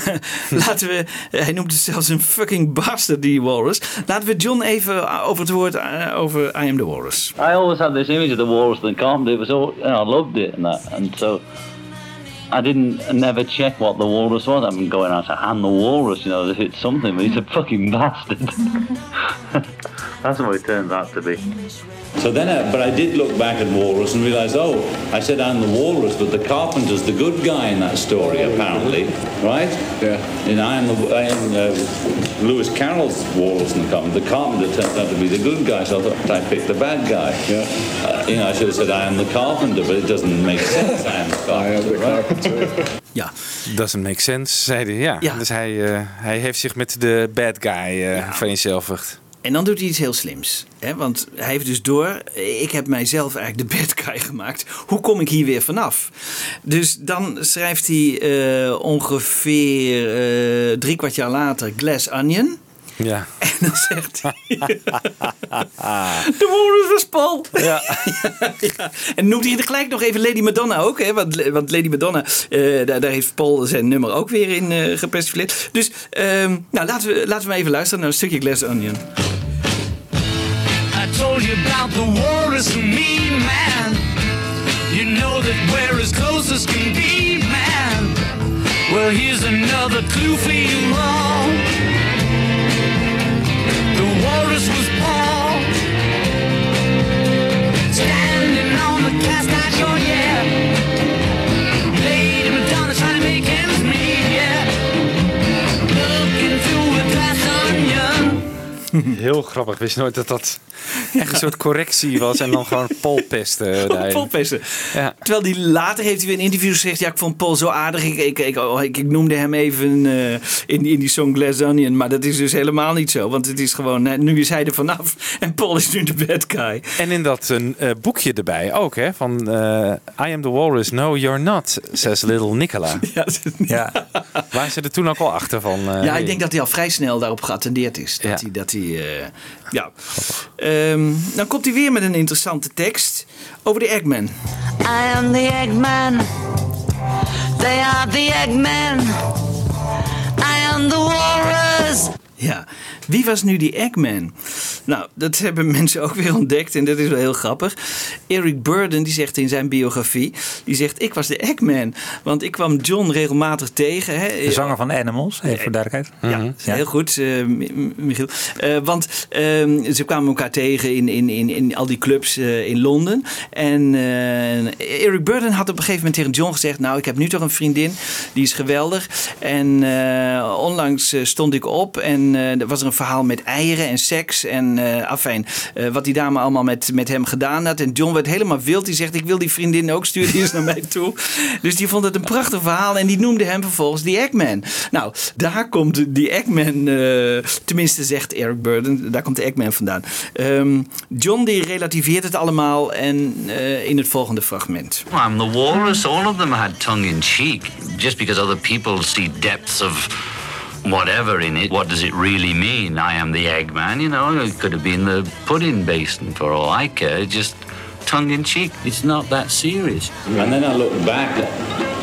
Laten we, hij noemt het zelfs een fucking bastard, die walrus. Laten we John even over het woord over I am the walrus. I always had this image of the walrus and the carpenter. I loved it and that, and so I didn't never check what the walrus was. Been going out to I'm the walrus, you know, it's something, but he's a fucking bastard. That's what it turns out to be. So then, I, but I did look back at Walrus and realized, oh, I said I'm the Walrus, but the Carpenter's the good guy in that story, apparently, right? Yeah. And I am the I am uh, Lewis Carroll's Walrus and the Carpenter. The Carpenter turned out to be the good guy, so I thought I picked the bad guy. Yeah. Uh, you know, I should have said I am the Carpenter, but it doesn't make sense. I am the Carpenter. right? Ja. Doesn't make sense, zei hij. Ja. Ja. Dus hij, eh, hij heeft zich met de bad guy eh vereenzelvigd. En dan doet hij iets heel slims. Hè? Want hij heeft dus door, ik heb mijzelf eigenlijk de bad guy gemaakt. Hoe kom ik hier weer vanaf? Dus dan schrijft hij eh, ongeveer eh, drie kwart jaar later Glass Onion. Ja. En dan zegt hij... De walrus was Paul. Ja. ja. En noemt hij gelijk nog even Lady Madonna ook. Hè? Want, want Lady Madonna, eh, daar, daar heeft Paul zijn nummer ook weer in gepersifleerd. Dus ehm, nou, laten, we, laten we even luisteren naar een stukje Glass Onion. Told you about the walrus and me, man. You know that we're as close as can be, man. Well, here's another clue for you all. The walrus was Paul. Standing Heel grappig. Wist je nooit dat dat echt een soort correctie was en dan gewoon polpesten. Polpesten. Ja. Terwijl die later heeft hij weer in interviews gezegd: Ja, ik vond Paul zo aardig. Ik, ik, ik, oh, ik, ik noemde hem even eh, in, in die song Glass Onion. Maar dat is dus helemaal niet zo. Want het is gewoon, nu is hij er vanaf. En Paul is nu de bad guy. En in dat een eh, boekje erbij ook, hè? Van I am the walrus, no you're not, says little Nicola. Ja, Ja. Waren ze er toen ook al achter van? ja, ik denk dat hij al vrij snel daarop geattendeerd is. Dat Ja. hij, dat hij eh, ja. Ehm, dan komt hij weer met een interessante tekst over de Eggman. I am the Eggman. They are the Eggman. I am the walrus. Ja, wie was nu die Eggman? Nou, dat hebben mensen ook weer ontdekt en dat is wel heel grappig. Eric Burden, die zegt in zijn biografie, die zegt ik was de Eggman. Want ik kwam John regelmatig tegen. Hè. De zanger van Animals, even voor duidelijkheid. Ja, heel goed, eh, Michiel. Eh, want ehm, ze kwamen elkaar tegen in, in, in, in al die clubs eh, in Londen. En eh, Eric Burden had op een gegeven moment tegen John gezegd... nou, ik heb nu toch een vriendin, die is geweldig. En eh, onlangs stond ik op en eh, er was er een verhaal met eieren en seks. En eh afijn, eh, wat die dame allemaal met, met hem gedaan had. En John werd helemaal wild. Die zegt, ik wil die vriendin ook, stuur die eens naar mij toe. Dus die vond het een prachtig verhaal. En die noemde hem vervolgens die Eggman. Nou, daar komt die Eggman, eh, tenminste zegt Eric Burden, daar komt de Eggman vandaan. Ehm, John die relativeert het allemaal en in het volgende fragment. I'm the walrus. All of them had tongue in cheek. Just because other people see depths of whatever in it, what does it really mean? I am the Eggman, you know, it could have been the pudding basin for all I care. Just tongue in cheek. It's not that serious. And then I look back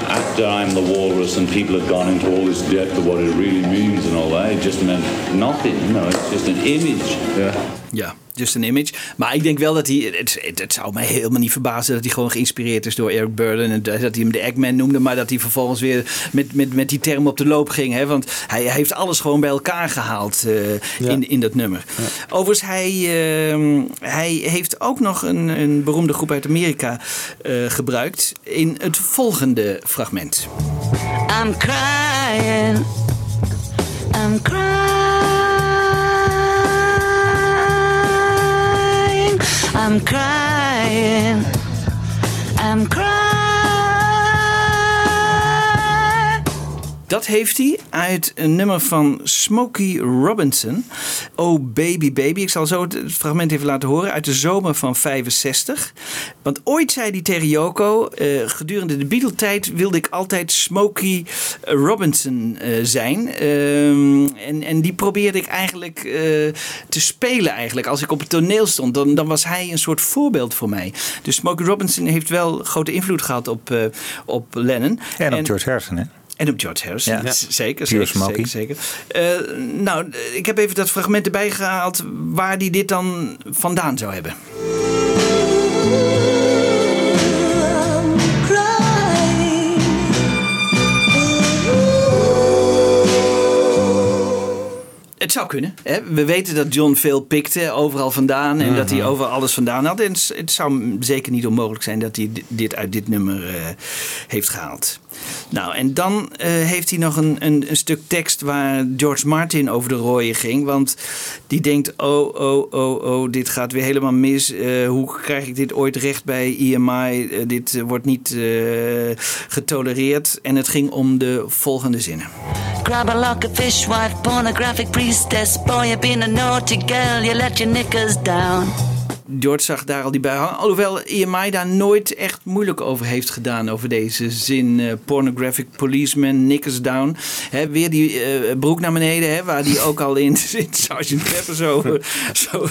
after uh, I'm the walrus and people have gone into all this depth of what it really means and all that. It just meant nothing, you know, it's just an image. Yeah. Ja, just een image. Maar ik denk wel dat hij. Het, het, het zou mij helemaal niet verbazen dat hij gewoon geïnspireerd is door Eric Burden. En dat hij hem de Eggman noemde. Maar dat hij vervolgens weer met, met, met die term op de loop ging. Hè? Want hij, hij heeft alles gewoon bij elkaar gehaald eh, in, in dat nummer. Overigens, hij, ehm, hij heeft ook nog een, een beroemde groep uit Amerika eh, gebruikt. In het volgende fragment. I'm crying. I'm crying. I'm crying. I'm crying. Dat heeft hij uit een nummer van Smokey Robinson. Oh Baby Baby. Ik zal zo het fragment even laten horen. Uit de zomer van 65. Want ooit zei hij tegen Yoko. eh, gedurende de Beatle-tijd wilde ik altijd Smokey Robinson eh, zijn. Ehm, en, en die probeerde ik eigenlijk eh, te spelen eigenlijk. Als ik op het toneel stond, dan, dan was hij een soort voorbeeld voor mij. Dus Smokey Robinson heeft wel grote invloed gehad op, op Lennon. En op George Harrison, hè? En op George Harrison, Ja. zeker. Zeker, zeker, zeker. Eh, nou, ik heb even dat fragment erbij gehaald waar hij dit dan vandaan zou hebben. Het zou kunnen. Hè? We weten dat John veel pikte, overal vandaan. En dat hij Mhm. overal alles vandaan had. En het- zou zeker niet onmogelijk zijn dat hij di- dit uit dit nummer eh, heeft gehaald. Nou, en dan eh, heeft hij nog een, een, een stuk tekst waar George Martin over de rooien ging. Want die denkt, oh, oh, oh, oh, dit gaat weer helemaal mis. Eh, hoe krijg ik dit ooit recht bij EMI? Eh, dit wordt niet getolereerd. En het ging om de volgende zinnen. Grab a lock, a fishwife, pornographic priestess. Boy, you been a naughty girl, you let your knickers down. George zag daar al die bij hangen. Alhoewel EMI daar nooit echt moeilijk over heeft gedaan. Over deze zin. eh, pornographic policeman, knickers down. Hè, weer die eh, broek naar beneden. Hè, waar die ook al in, in Sergeant Pepper zo, zo,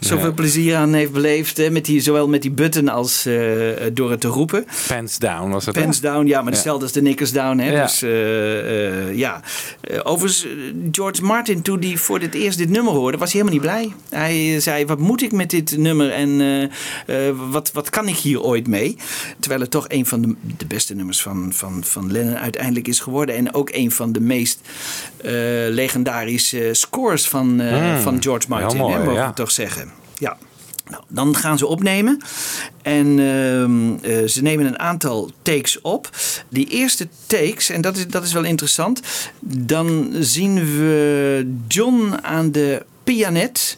zoveel plezier aan heeft beleefd. Hè, met die, zowel met die button als eh, door het te roepen. Pants down was het. Pants down, ja, maar Ja. hetzelfde als de knickers down. Hè? Ja. Dus ja. Overigens, George Martin, toen hij voor het eerst dit nummer hoorde, was hij helemaal niet blij. Hij zei, wat moet ik met dit nummer en eh, eh, wat, wat kan ik hier ooit mee? Terwijl het toch een van de, de beste nummers van, van, van Lennon uiteindelijk is geworden. En ook een van de meest eh, legendarische scores van, eh, Mm, van George Martin, mooi, hè, mogen ja. we toch zeggen. Ja. Nou, dan gaan ze opnemen. En ehm, eh, ze nemen een aantal takes op. Die eerste takes, en dat is, dat is wel interessant. Dan zien we John aan de pianet.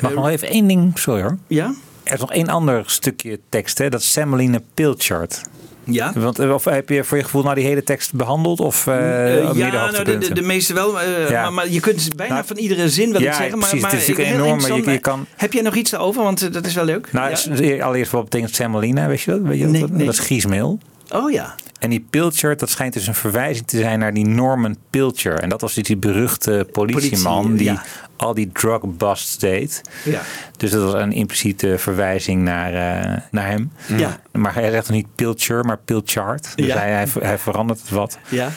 Mag nog even één ding, sorry hoor. Ja? Er is nog één ander stukje tekst, hè? dat is Semmeline Pilchard. Ja. Want, eh, of heb je voor je gevoel nou die hele tekst behandeld? Of eh Eh, de ja, nou, de, de, de meeste wel. eh, Ja. maar, maar je kunt bijna Nou, van iedere zin wel ja, iets zeggen. Maar, precies. maar Het is natuurlijk enorm, je- kan- Heb jij nog iets over? Want eh, dat is wel leuk. Nou, Ja. allereerst wat betekent Semmelina, weet je dat? Weet je Nee, dat? nee. dat is Giesmeel. Oh ja. En die Pilchard, dat schijnt dus een verwijzing te zijn naar die Norman Pilcher. En dat was dus die beruchte politieman Politie, die ja. al die drug busts deed. Ja. Dus dat was een impliciete verwijzing naar, eh, naar hem. Ja. Maar hij zegt nog niet Pilcher, maar Pilchard. Dus Ja. hij, hij, hij verandert het wat. Ja.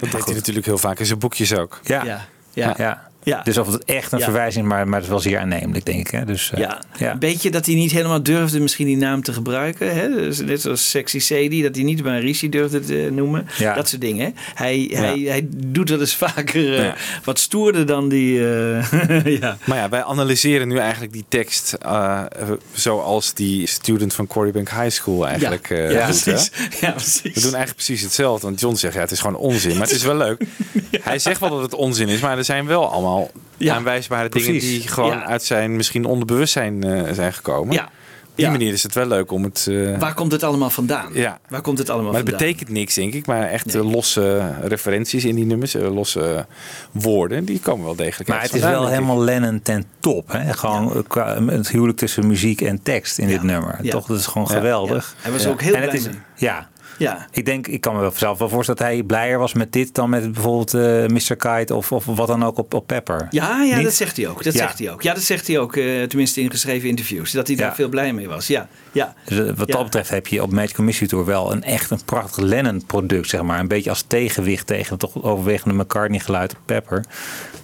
Dat deed hij natuurlijk heel vaak in zijn boekjes ook. Ja. Ja. Ja. Ja. Dus of het echt een Ja. verwijzing is, maar, maar het is wel zeer aannemelijk, denk ik. Hè? Dus, eh, Ja, ja. een beetje dat hij niet helemaal durfde misschien die naam te gebruiken. Hè? Dus net zoals Sexy Sadie, dat hij niet maar Rishi durfde te noemen. Ja. Dat soort dingen. Hij, hij, hij doet dat eens vaker eh, Ja. wat stoerder dan die... eh, ja. Maar ja, wij analyseren nu eigenlijk die tekst eh, eh, zoals die student van Corrie High School eigenlijk Ja, eh, ja, doet, precies. Ja, precies. We doen eigenlijk precies hetzelfde. Want John zegt, ja, het is gewoon onzin. Maar het is wel leuk. Hij zegt wel dat het onzin is, maar er zijn wel allemaal allemaal Ja, aanwijsbare dingen die gewoon Ja. uit zijn misschien onderbewustzijn eh, zijn gekomen. Ja. Op die Ja. manier is het wel leuk om het... eh, Waar komt het allemaal vandaan? Ja. Waar komt het allemaal maar het vandaan? betekent niks, denk ik. Maar echt eh, losse referenties in die nummers, losse woorden, die komen wel degelijk Maar het ergens is wel helemaal Lennon ten top. Hè? Gewoon het huwelijk tussen muziek en tekst in dit nummer. Ja. Toch, dat is gewoon geweldig. Ja. Hij was ook heel en het blij is. Ja. Ja. Ik denk, ik kan me wel zelf wel voorstellen dat hij blijer was met dit dan met bijvoorbeeld eh Mr. Kite of, of wat dan ook op, op Pepper. Ja, ja Niet? dat zegt hij ook. Dat Ja. zegt hij ook. Ja, dat zegt hij ook. eh, tenminste in geschreven interviews. Dat hij daar Ja. veel blij mee was. Ja, ja. Dus eh, wat Ja. dat betreft heb je op Magical Mystery Tour wel een echt een prachtig Lennon-product, zeg maar. Een beetje als tegenwicht tegen het toch overwegende McCartney-geluid op Pepper.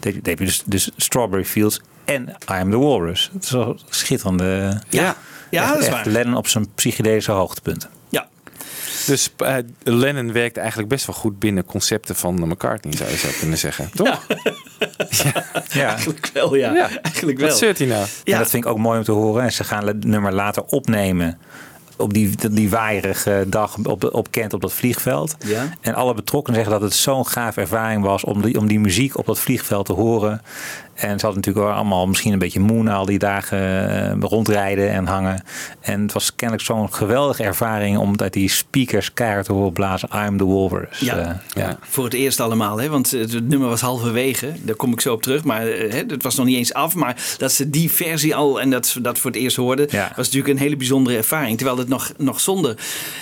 Dan heb je- dus, dus Strawberry Fields en I Am The Walrus. Het is een schitterende... Ja. Ja, echt, dat is echt waar. Lennon op zijn psychedelische hoogtepunt. Dus eh, Lennon werkt eigenlijk best wel goed binnen concepten van McCartney, zou je zo kunnen zeggen. Toch? Ja. Eigenlijk wel, ja. Ja. Eigenlijk wel. Wat zeurt hij nou? En dat vind ik ook mooi om te horen. En ze gaan het nummer later opnemen op die, die waaierige dag op, op Kent op dat vliegveld. Ja. En alle betrokkenen zeggen dat het zo'n gaaf ervaring was om die, om die muziek op dat vliegveld te horen. En ze hadden natuurlijk wel allemaal misschien een beetje moe na al die dagen eh, rondrijden en hangen. En het was kennelijk zo'n geweldige ervaring om uit die speakers keihard te horen blazen. I'm the. Ja. Eh, ja. Voor het eerst allemaal, hè? want het nummer was halverwege. Daar kom ik zo op terug. Maar eh, hè, het was nog niet eens af. Maar dat ze die versie al en dat ze dat voor het eerst hoorden, Ja. was natuurlijk een hele bijzondere ervaring. Terwijl het nog, nog zonder,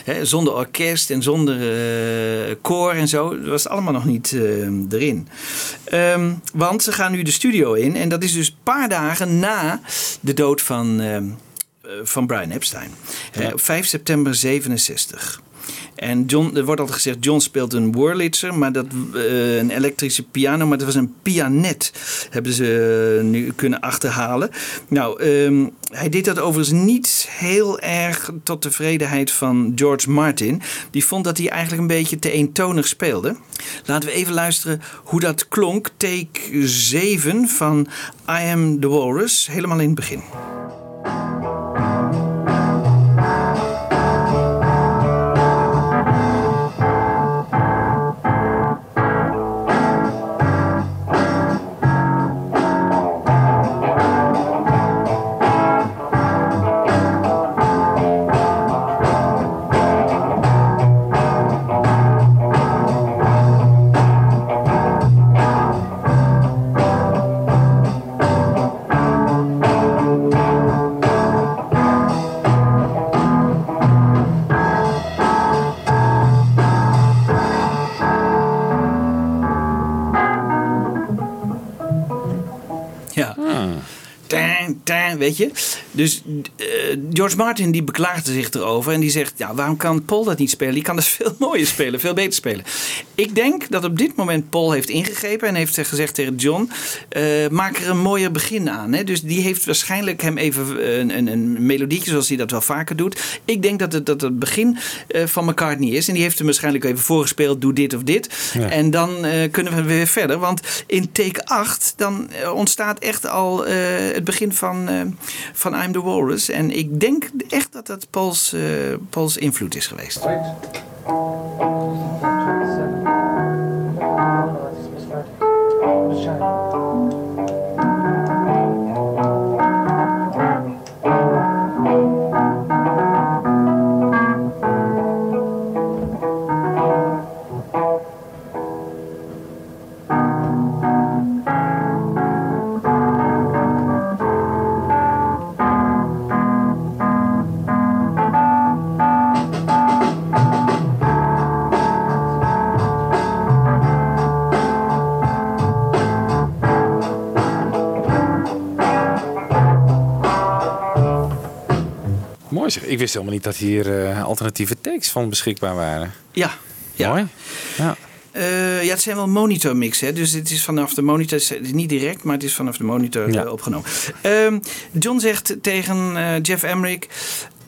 hè, zonder orkest en zonder eh, koor en zo, was het allemaal nog niet erin. Ehm, want ze gaan nu de studio in. En dat is dus een paar dagen na de dood van, ehm, eh, van Brian Epstein. Eh, op 5 september 67. En John, er wordt altijd gezegd, John speelt een Wurlitzer, maar dat, eh, een elektrische piano, maar dat was een pianet, hebben ze eh, nu kunnen achterhalen. Nou, ehm, hij deed dat overigens niet heel erg tot tevredenheid van George Martin. Die vond dat hij eigenlijk een beetje te eentonig speelde. Laten we even luisteren hoe dat klonk. Take 7 van I Am The Walrus, helemaal in het begin. Weet je? Dus eh, George Martin die beklaagde zich erover en die zegt: ja, waarom kan Paul dat niet spelen? Die kan dat veel mooier spelen, veel beter spelen. Ik denk dat op dit moment Paul heeft ingegrepen en heeft gezegd tegen John: eh, maak er een mooier begin aan. Hè? Dus die heeft waarschijnlijk hem even een, een, een melodietje zoals hij dat wel vaker doet. Ik denk dat het, dat het begin eh, van McCartney is en die heeft hem waarschijnlijk even voorgespeeld: doe dit of dit. Ja. En dan eh, kunnen we weer verder. Want in take 8 dan eh, ontstaat echt al eh, het begin van, eh, van I'm the Walrus. En ik denk echt dat dat Pauls, eh, invloed is geweest. Mooi zeg. Ik wist helemaal niet dat hier eh, alternatieve takes van beschikbaar waren. Ja. ja. Mooi. Ja. Eh, ja, het zijn wel monitormix, hè? dus het is vanaf de monitor, niet direct, maar het is vanaf de monitor Ja. eh, opgenomen. Ehm, John zegt tegen Jeff Emmerich: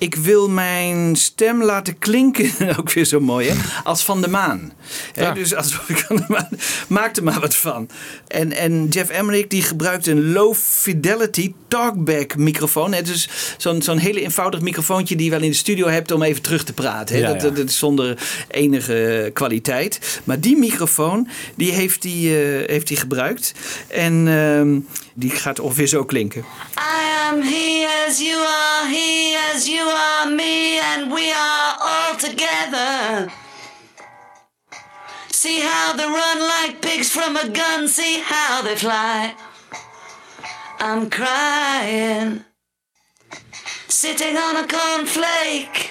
ik wil mijn stem laten klinken, ook weer zo mooi, hè, als van de maan. Hè. Dus alsof ik van de maan, maak er maar wat van. En, en Jeff Emmerich die gebruikt een low fidelity talkback microfoon. Hè, dus zo'n zo'n hele eenvoudig microfoontje die je wel in de studio hebt om even terug te praten. Hè. Ja, dat, ja. dat, is zonder enige kwaliteit. Maar die microfoon, die heeft hij eh, heeft gebruikt. En ehm, die gaat ongeveer zo klinken. I am he as you are, he as you are me, and we are all together. See how they run like pigs from a gun, see how they fly. I'm crying, sitting on a cornflake,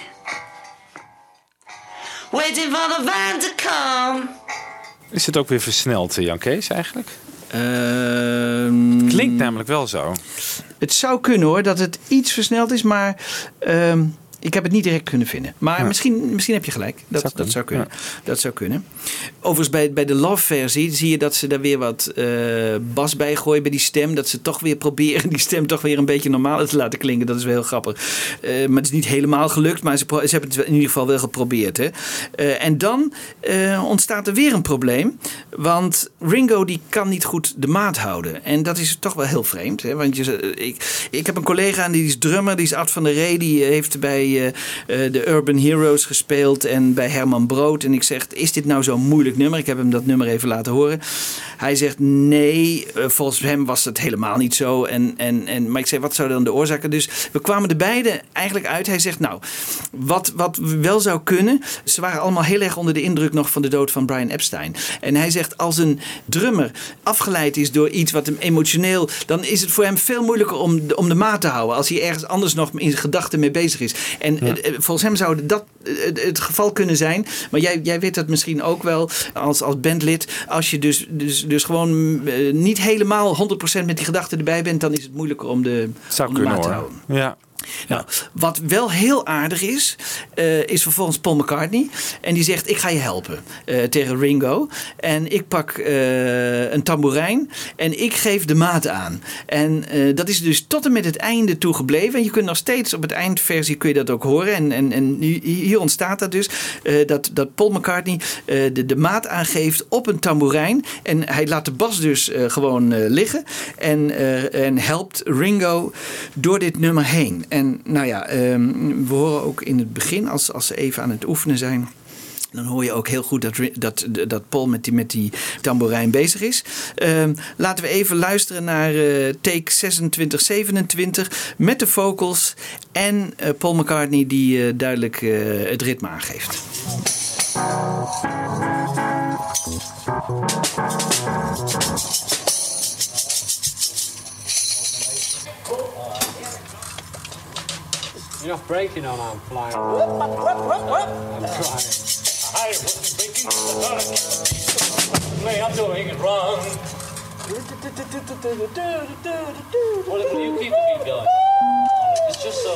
waiting for the van to come. Is het ook weer versneld, eh, Jan Kees, eigenlijk? Ehm, Klinkt namelijk wel zo. Het zou kunnen hoor, dat het iets versneld is, maar ehm, ik heb het niet direct kunnen vinden. Maar Ja. misschien, misschien heb je gelijk. Dat, Zou dat, zou kunnen, dat zou kunnen. Overigens, bij, bij de Love-versie zie je dat ze daar weer wat eh, bas bij gooien bij die stem. Dat ze toch weer proberen die stem toch weer een beetje normaal te laten klinken. Dat is wel heel grappig. Eh, maar het is niet helemaal gelukt, maar ze, ze hebben het in ieder geval wel geprobeerd. Hè. Eh, en dan ontstaat er weer een probleem. Want Ringo die kan niet goed de maat houden. En dat is toch wel heel vreemd. Hè? Want je, ik, ik heb een collega en die is drummer. Die is Art van der Ree. Die heeft bij eh, eh, de Urban Heroes gespeeld. En bij Herman Brood. En ik zeg, is dit nou zo'n moeilijk nummer? Ik heb hem dat nummer even laten horen. Hij zegt, nee. eh, volgens hem was het helemaal niet zo. En, en, en, maar ik zeg, wat zou dan de oorzaken? Dus we kwamen er beide eigenlijk uit. Hij zegt, nou, wat, wat wel zou kunnen. Ze waren allemaal heel erg onder de indruk nog van de dood van Brian Epstein. En hij zegt, als een drummer afgeleid is door iets wat hem emotioneel. dan is het voor hem veel moeilijker om, om de maat te houden. als hij ergens anders nog in gedachten mee bezig is. En eh, eh, volgens hem zou dat eh, het, geval kunnen zijn. Maar jij, jij weet dat misschien ook wel als, als bandlid. Als je dus, dus, dus gewoon eh, niet helemaal 100% met die gedachten erbij bent. dan is het moeilijker om de, Zou om de kunnen maat te houden. Ja. Nou, wat wel heel aardig is, eh, is vervolgens Paul McCartney. En die zegt, ik ga je helpen eh, tegen Ringo. En ik pak eh, een tamboerijn en ik geef de maat aan. En dat is dus tot en met het einde toe gebleven. En je kunt nog steeds op het eindversie kun je dat ook horen. En, en, en hi- hier ontstaat dat dus, dat, dat Paul McCartney de, de maat aangeeft op een tamboerijn. En hij laat de bas dus gewoon liggen. En, en helpt Ringo door dit nummer heen. En nou ja, ehm, we horen ook in het begin, als, als ze even aan het oefenen zijn. Dan hoor je ook heel goed dat, dat, dat Paul met die, met die tamboerijn bezig is. Ehm, laten we even luisteren naar eh, take 2627 met de vocals en eh, Paul McCartney die eh, duidelijk het ritme aangeeft. You're not breaking on, I'm flying. I'm trying. I wasn't breaking. I thought I kept the way I'm doing it wrong. Well, if you keep the beat going. It's just so.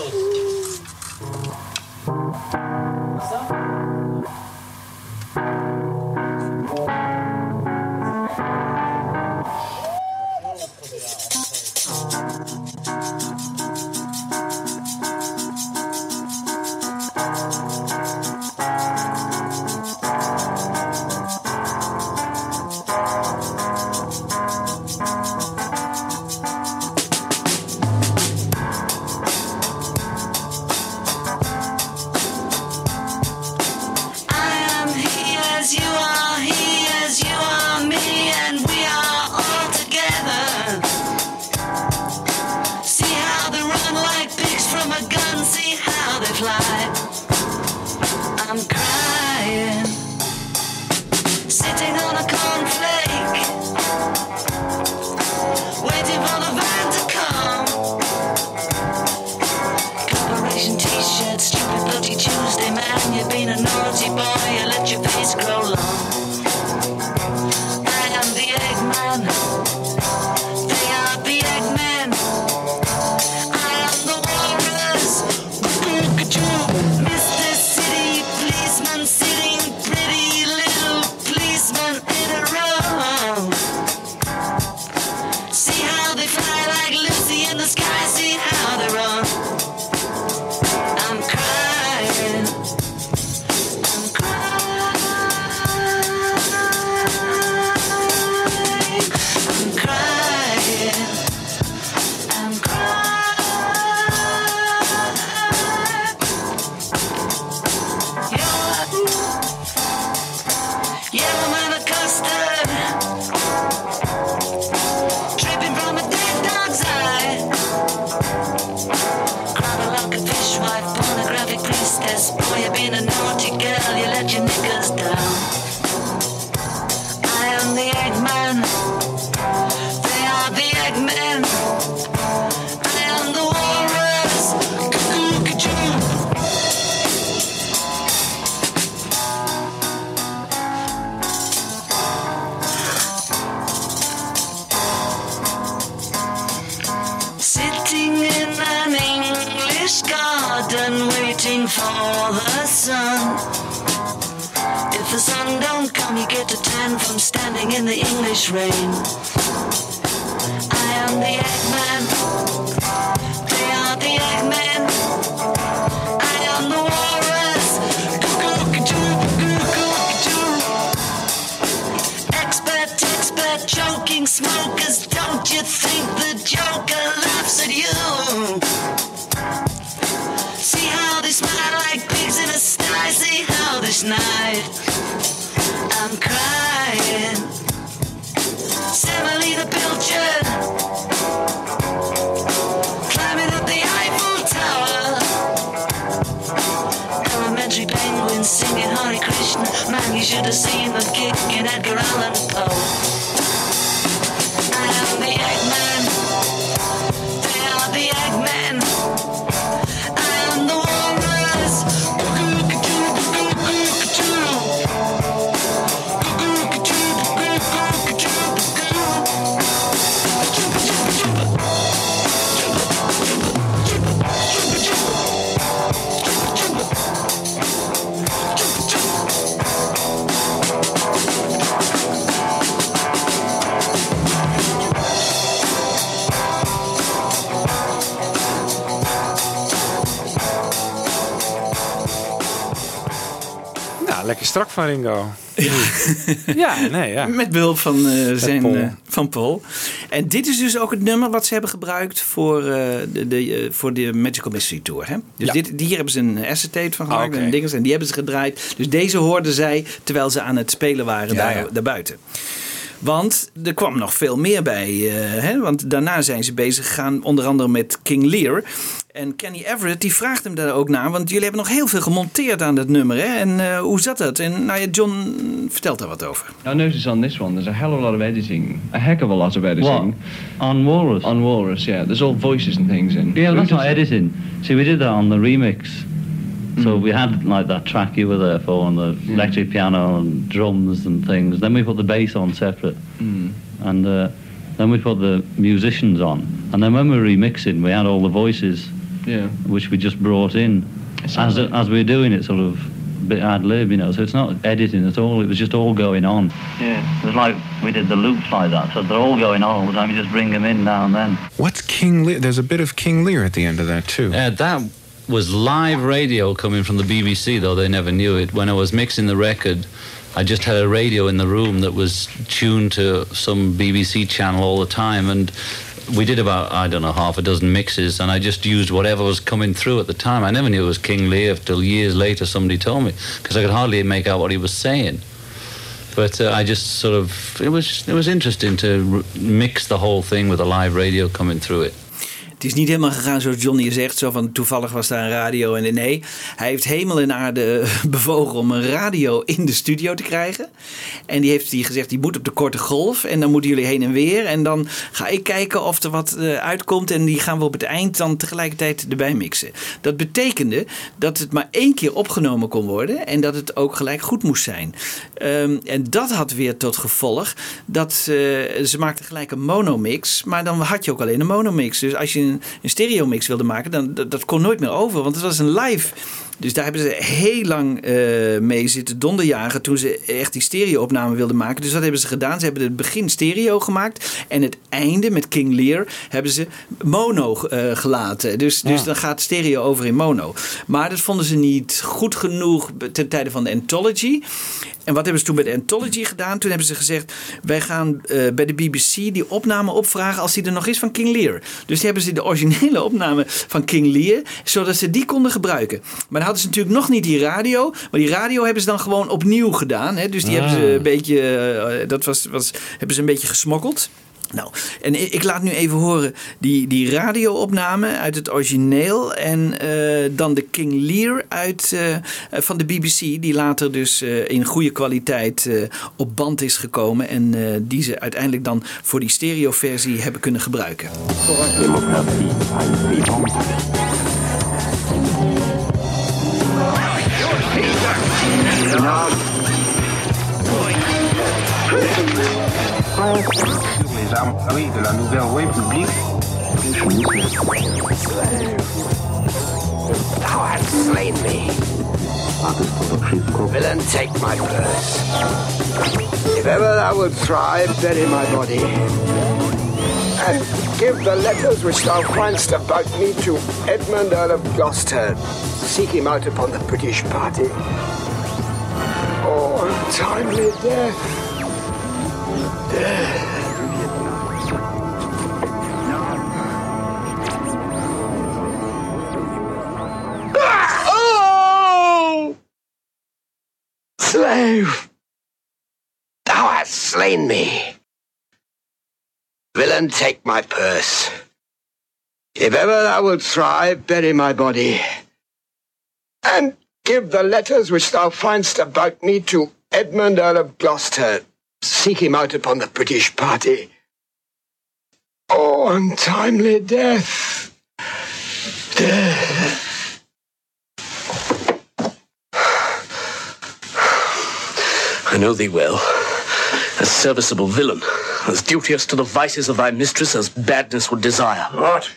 Strak van Ringo. Ja, nee, ja. Met behulp van, eh, zijn, Paul. eh, van Paul. En dit is dus ook het nummer wat ze hebben gebruikt voor, eh, de, de, voor de Magical Mystery Tour. Hè? Dus Ja. dit, hier hebben ze een acetate van gemaakt Ah, en dinges, en die hebben ze gedraaid. Dus deze hoorden zij terwijl ze aan het spelen waren daar, ja. daarbuiten. Want er kwam nog veel meer bij. eh, hè? Want daarna zijn ze bezig gegaan, onder andere met King Lear. En Kenny Everett die vraagt hem daar ook naar. Want jullie hebben nog heel veel gemonteerd aan dat nummer. Hè? En eh, hoe zat dat? En nou ja, John vertelt daar wat over. I noticed on this one there's a hell of a lot of editing, a heck of a lot of editing. On Walrus? On Walrus, yeah. There's all voices and things in. Yeah, Who that's not editing. See, we did that on the remix. So we had like that track you were there for, and the electric piano and drums and things. Then we put the bass on separate, Mm. and uh, then we put the musicians on. And then when we were remixing, we had all the voices, Yeah. which we just brought in as like- as we were doing it, sort of a bit ad lib, you know. So it's not editing at all. It was just all going on. Yeah, it was like we did the loops like that. So they're all going on all the time. You just bring them in now and then. What's King Lear? There's a bit of King Lear at the end of that too. Uh, that was live radio coming from the BBC, though they never knew it. When I was mixing the record, I just had a radio in the room that was tuned to some BBC channel all the time, and we did about I don't know half a dozen mixes, and I just used whatever was coming through at the time. I never knew it was King Lear till years later somebody told me because I could hardly make out what he was saying. But uh, I just sort of it was it was interesting to mix the whole thing with a live radio coming through it. Het is niet helemaal gegaan zoals Johnny zegt, zo van toevallig was daar een radio en nee. Hij heeft hemel en aarde bewogen om een radio in de studio te krijgen. En die heeft die gezegd, die moet op de korte golf en dan moeten jullie heen en weer. En dan ga ik kijken of er wat eh, uitkomt en die gaan we op het eind dan tegelijkertijd erbij mixen. Dat betekende dat het maar één keer opgenomen kon worden en dat het ook gelijk goed moest zijn. Ehm, en dat had weer tot gevolg dat eh, ze maakten gelijk een monomix, maar dan had je ook alleen een monomix. Dus als je een, een stereomix wilde maken, dan dat, dat kon nooit meer over, want het was een live. Dus daar hebben ze heel lang eh, mee zitten donderjagen toen ze echt die stereo-opname wilden maken. Dus wat hebben ze gedaan? Ze hebben het begin stereo gemaakt en het einde met King Lear hebben ze mono eh, gelaten. Dus, dus dan gaat stereo over in mono. Maar dat vonden ze niet goed genoeg ten tijde van de Anthology. En wat hebben ze toen de Anthology gedaan? Toen hebben ze gezegd: wij gaan eh, bij de BBC die opname opvragen als die er nog is van King Lear. Dus die hebben ze de originele opname van King Lear, zodat ze die konden gebruiken. Maar dan hadden ze natuurlijk nog niet die radio. Maar die radio hebben ze dan gewoon opnieuw gedaan. Hè? Dus die Ah. hebben ze een beetje, eh, dat was, was, hebben ze een beetje gesmokkeld. Nou, en ik laat nu even horen die, die radio-opname uit het origineel. En eh, dan de King Lear uit, eh, eh, van de BBC. Die later dus in goede kwaliteit op band is gekomen. En die ze uiteindelijk dan voor die stereoversie hebben kunnen gebruiken. Les armes, ah oui, de la nouvelle publique. hast slain me. Villain, take my purse. If ever thou wilt thrive, bury my body. And give the letters which thou find'st about me to Edmund Earl of Gloucester. Seek him out upon the British party. Oh, untimely death. Death. Slave! Thou hast slain me. Villain, take my purse. If ever thou wilt thrive, bury my body. And give the letters which thou find'st about me to Edmund Earl of Gloucester. Seek him out upon the British party. Oh, untimely death. Death. I know thee well. A serviceable villain, as duteous to the vices of thy mistress as badness would desire. What?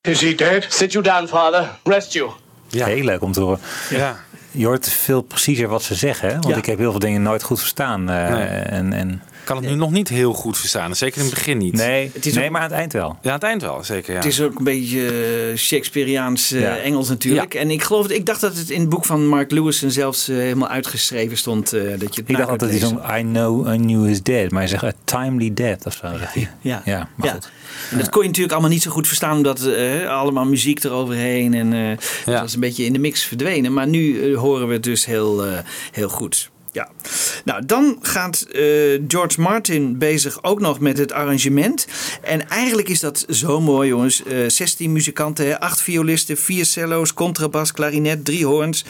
Is he dead? Sit you down, father. Rest you. Heel leuk om te horen. Ja. Je hoort veel preciezer wat ze zeggen. hè? Want Ja. ik heb heel veel dingen nooit goed verstaan. eh, Nee. en, en... kan het nu nog niet heel goed verstaan. Zeker in het begin niet. Nee, Het is nee ook- maar aan het eind wel. Ja, aan het eind wel, zeker. Ja. Het is ook een beetje eh, Shakespeareaans eh, Ja. Engels natuurlijk. En ik geloof, ik dacht dat het in het boek van Mark Lewison zelfs eh, helemaal uitgeschreven stond eh, dat je Ik dacht altijd dat hij lezen. zo'n I know I knew is dead. Maar hij zegt a timely death of zo. Ja. ja maar Ja. goed. En dat kon je natuurlijk allemaal niet zo goed verstaan, omdat allemaal muziek eroverheen. En eh dat was een beetje in de mix verdwenen. Maar nu horen we het dus heel, heel goed. Ja. Nou, dan gaat eh, George Martin bezig ook nog met het arrangement. En eigenlijk is dat zo mooi, jongens. Eh 16 muzikanten, hè, 8 violisten, 4 cello's, contrabas, klarinet, 3 hoorns.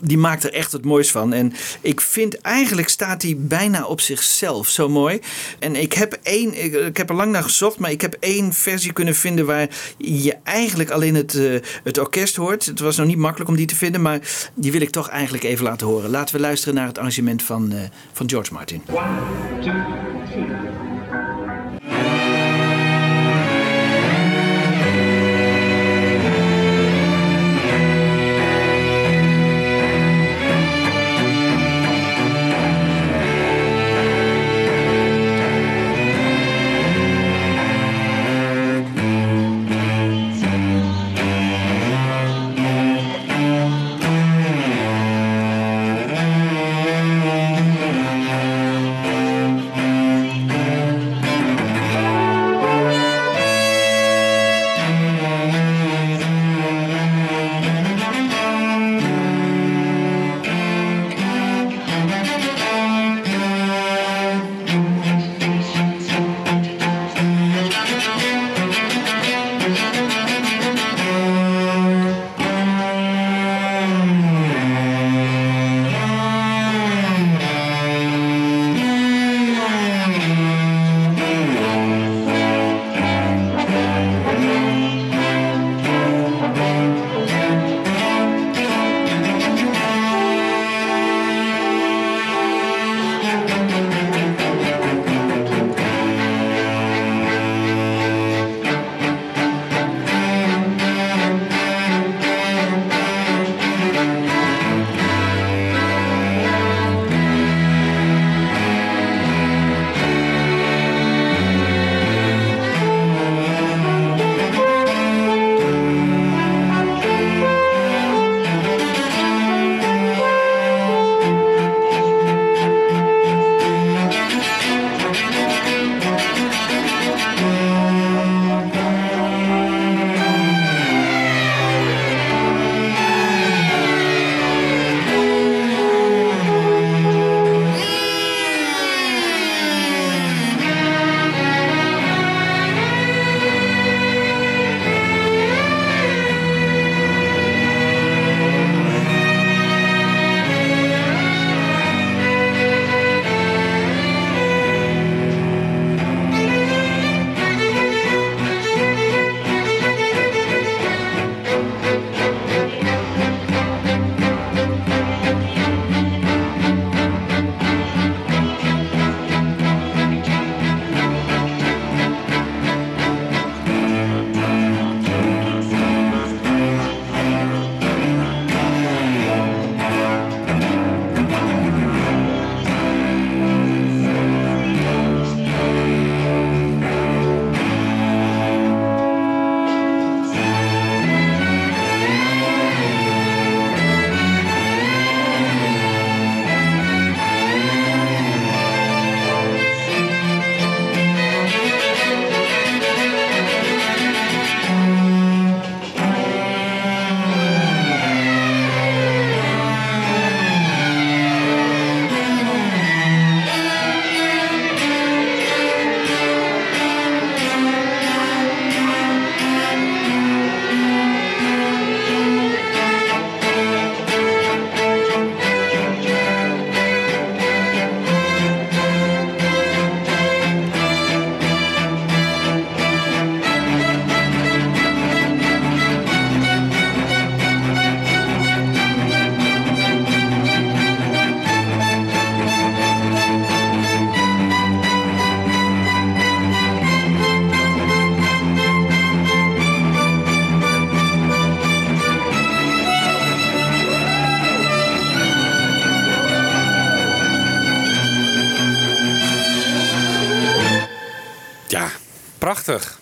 Die maakt er echt het moois van. En ik vind eigenlijk staat hij bijna op zichzelf. Zo mooi. En ik heb één, ik, ik heb er lang naar gezocht, maar ik heb één versie kunnen vinden waar je eigenlijk alleen het, eh, het orkest hoort. Het was nog niet makkelijk om die te vinden, maar die wil ik toch eigenlijk even laten horen. Laten we luisteren naar het arrangement van, eh, van George Martin.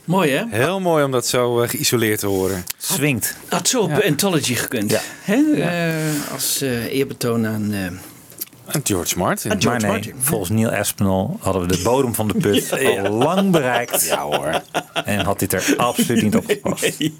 Mooi hè? Heel mooi om dat zo eh, geïsoleerd te horen. Swingt. Had zo op Ja. Anthology gekund. Hè? Eh, als eh, eerbetoon aan... eh, En George Martin. Aan George maar nee, Martin. volgens Neil Aspinall hadden we de bodem van de put Ja, ja. al lang bereikt. Ja hoor. En had dit er absoluut niet op gepast. Nee,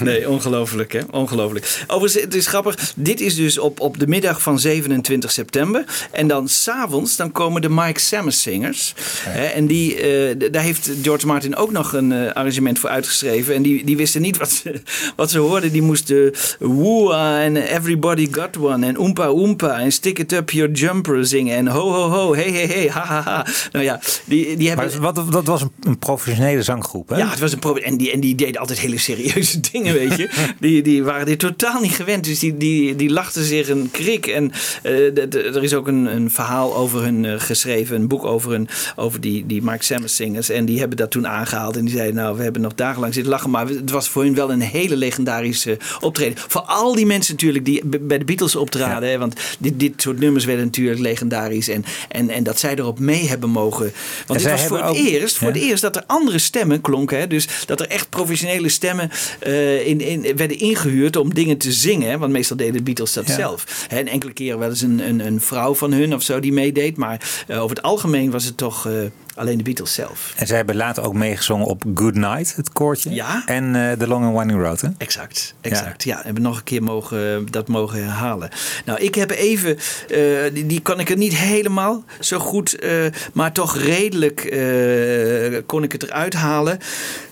nee ongelooflijk hè, ongelooflijk. Overigens, het is grappig. Dit is dus op, op de middag van 27 september. En dan s'avonds, dan komen de Mike Sammes Singers. Hè, en die, eh, daar heeft George Martin ook nog een eh, arrangement voor uitgeschreven. En die, die wisten niet wat ze, wat ze hoorden. Die moesten Woa en Everybody Got One en Oompa Oompa en Stick It Up Your Jumper zingen. En ho ho ho, hey hey hey, ha ha ha. Nou ja, die, die hebben... Maar wat, dat was een, een professionele zanggroep, hè? Ja, het was een. En die, en die deden altijd hele serieuze dingen, weet je. Die, die waren dit totaal niet gewend. Dus die, die, die lachten zich een krik. En de- er is ook een, een verhaal over hun eh, geschreven. Een boek over, hun, over die, die Mike Samus zingers. En die hebben dat toen aangehaald. En die zeiden, nou, we hebben nog dagenlang zitten lachen. Maar het was voor hun wel een hele legendarische optreden. Voor al die mensen natuurlijk die bij de Beatles optraden. Hè, want dit, dit soort nummers werden natuurlijk legendarisch. En, en, en dat zij erop mee hebben mogen. En Want zij was voor het ook- eerst, voor Ja. het eerst dat er andere stemmen klonken. Hè? Dus dat er echt professionele stemmen eh, in, in, werden ingehuurd om dingen te zingen. hè, Want meestal deden de Beatles dat Ja. zelf. Hè, En enkele keren wel eens een, een, een vrouw van hun of zo die meedeed. Maar eh, over het algemeen was het toch eh, alleen de Beatles zelf. En zij hebben later ook meegezongen op Good Night, het koortje. Ja. En eh The Long and Winding Road, hè? Exact, exact. Ja, hebben we nog een keer mogen, dat mogen herhalen. Nou, ik heb even, eh, die, die kan ik er niet helemaal zo goed, eh, maar toch redelijk eh, kon ik het eruit halen.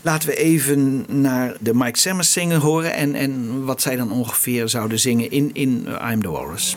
Laten we even naar de Mike Sammers zingen horen en, en wat zij dan ongeveer zouden zingen in, in eh, I'm the Walrus.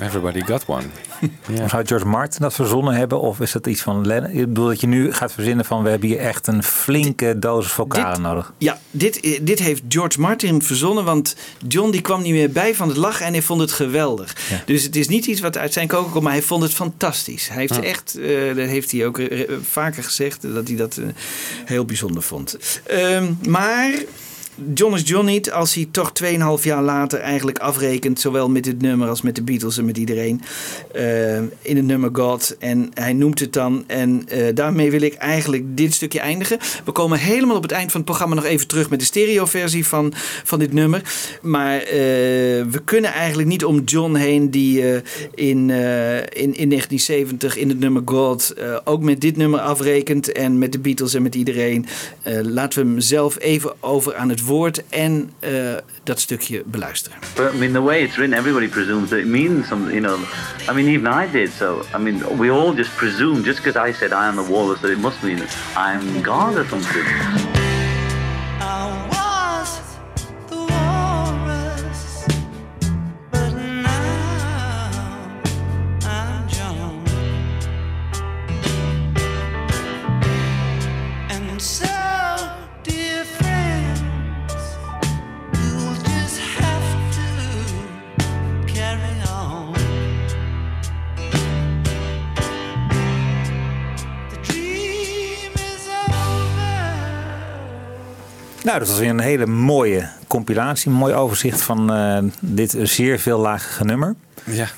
Everybody got one. Ja. Zou George Martin dat verzonnen hebben? Of is dat iets van Lennon? Ik bedoel dat je nu gaat verzinnen van... we hebben hier echt een flinke dosis vocalen nodig. Ja, dit, eh, dit heeft George Martin verzonnen, want John die kwam niet meer bij van het lachen en hij vond het geweldig. Dus het is niet iets wat uit zijn koken komt, maar hij vond het fantastisch. Hij heeft Ja. echt, eh, dat heeft hij ook eh, vaker gezegd, dat hij dat heel bijzonder vond. Ehm, maar John is John niet als hij toch 2,5 jaar later eigenlijk afrekent, zowel met dit nummer als met de Beatles en met iedereen, eh, in het nummer God. En hij noemt het dan. En eh, daarmee wil ik eigenlijk dit stukje eindigen. We komen helemaal op het eind van het programma nog even terug met de stereoversie van, van dit nummer. Maar eh, we kunnen eigenlijk niet om John heen, die in, in, in 1970 in het nummer God ook met dit nummer afrekent. En met de Beatles en met iedereen. Laten we hem zelf even over aan het woord en eh, dat stukje beluisteren. But I mean, the way it's written, everybody presumes that it means something. You know, I mean, even I did. So I mean, we all just presume just because I said I am the walrus that it must mean I'm God or something. Nou, dat was weer een hele mooie compilatie. Een mooi overzicht van eh, dit zeer veellagige nummer. Ja.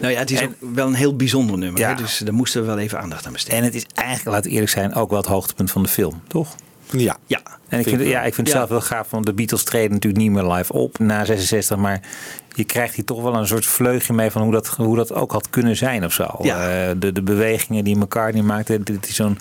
Nou ja, het is ook wel een heel bijzonder nummer. Hè? Dus daar moesten we wel even aandacht aan besteden. En het is eigenlijk, laten we eerlijk zijn, ook wel het hoogtepunt van de film, toch? Ja. Ja. En ik vind, het- ja, ik vind het Ja. zelf wel gaaf, want de Beatles treden natuurlijk niet meer live op na 66, maar je krijgt hier toch wel een soort vleugje mee van hoe dat, hoe dat ook had kunnen zijn of zo. Ja. Eh, de, de bewegingen die McCartney maakte, dat hij zo'n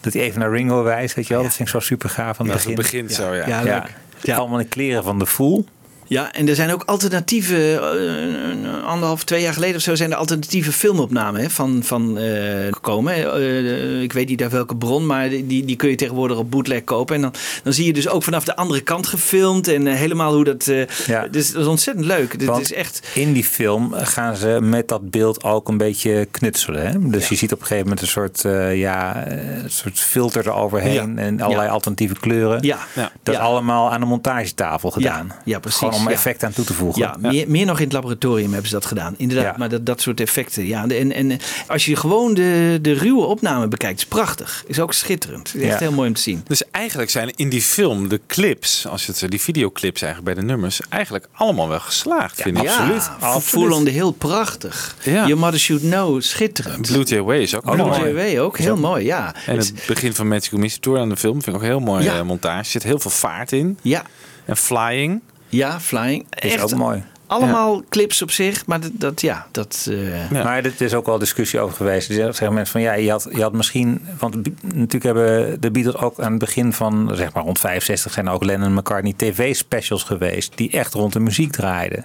dat hij even naar Ringo wijst, weet je wel, dat vind ik zo super gaaf aan het Dat het begin. begint zo, ja. Ja, leuk. Ja. Allemaal in kleren van de Fool. Ja, en er zijn ook alternatieve, eh, anderhalf, twee jaar geleden of zo, zijn er alternatieve filmopnamen hè, van, van eh, gekomen. Eh, ik weet niet uit welke bron, maar die, die kun je tegenwoordig op bootleg kopen. En dan, dan zie je dus ook vanaf de andere kant gefilmd en helemaal hoe dat... eh, Ja. Dus dat is ontzettend leuk. Dit Want is echt... In die film gaan ze met dat beeld ook een beetje knutselen. Hè? Dus je ziet op een gegeven moment een soort, eh, ja, een soort filter eroverheen Ja. en allerlei Ja. alternatieve kleuren. Ja. Dat is allemaal aan de montagetafel gedaan. Ja, ja, precies. Om Ja. effect aan toe te voegen. Ja, Meer, meer nog in het laboratorium hebben ze dat gedaan. Inderdaad, Ja. maar dat, dat soort effecten. Ja, en, en als je gewoon de, de ruwe opname bekijkt, is prachtig. Is ook schitterend. Is echt Ja. heel mooi om te zien. Dus eigenlijk zijn in die film de clips, als je het, die videoclips eigenlijk bij de nummers, eigenlijk allemaal wel geslaagd, vind ik. Ja, Full on the Hill, prachtig. Ja. Your Mother Should Know, schitterend. Blue Jay Way is ook Blue mooi. Way ook, heel mooi, ja. En Het- begin van Magical Mystery Tour aan de film vind ik ook heel mooi Ja. eh, montage. Er zit heel veel vaart in. Ja. En flying. Ja, flying. Is Echt ook mooi. Allemaal clips op zich, maar dat, dat ja, dat... eh, Maar er is ook wel discussie over geweest. Er zeggen mensen van ja, je had, je had misschien. Want natuurlijk hebben de Beatles ook aan het begin van zeg maar rond 65 zijn ook Lennon en McCartney tv-specials geweest. die echt rond de muziek draaiden.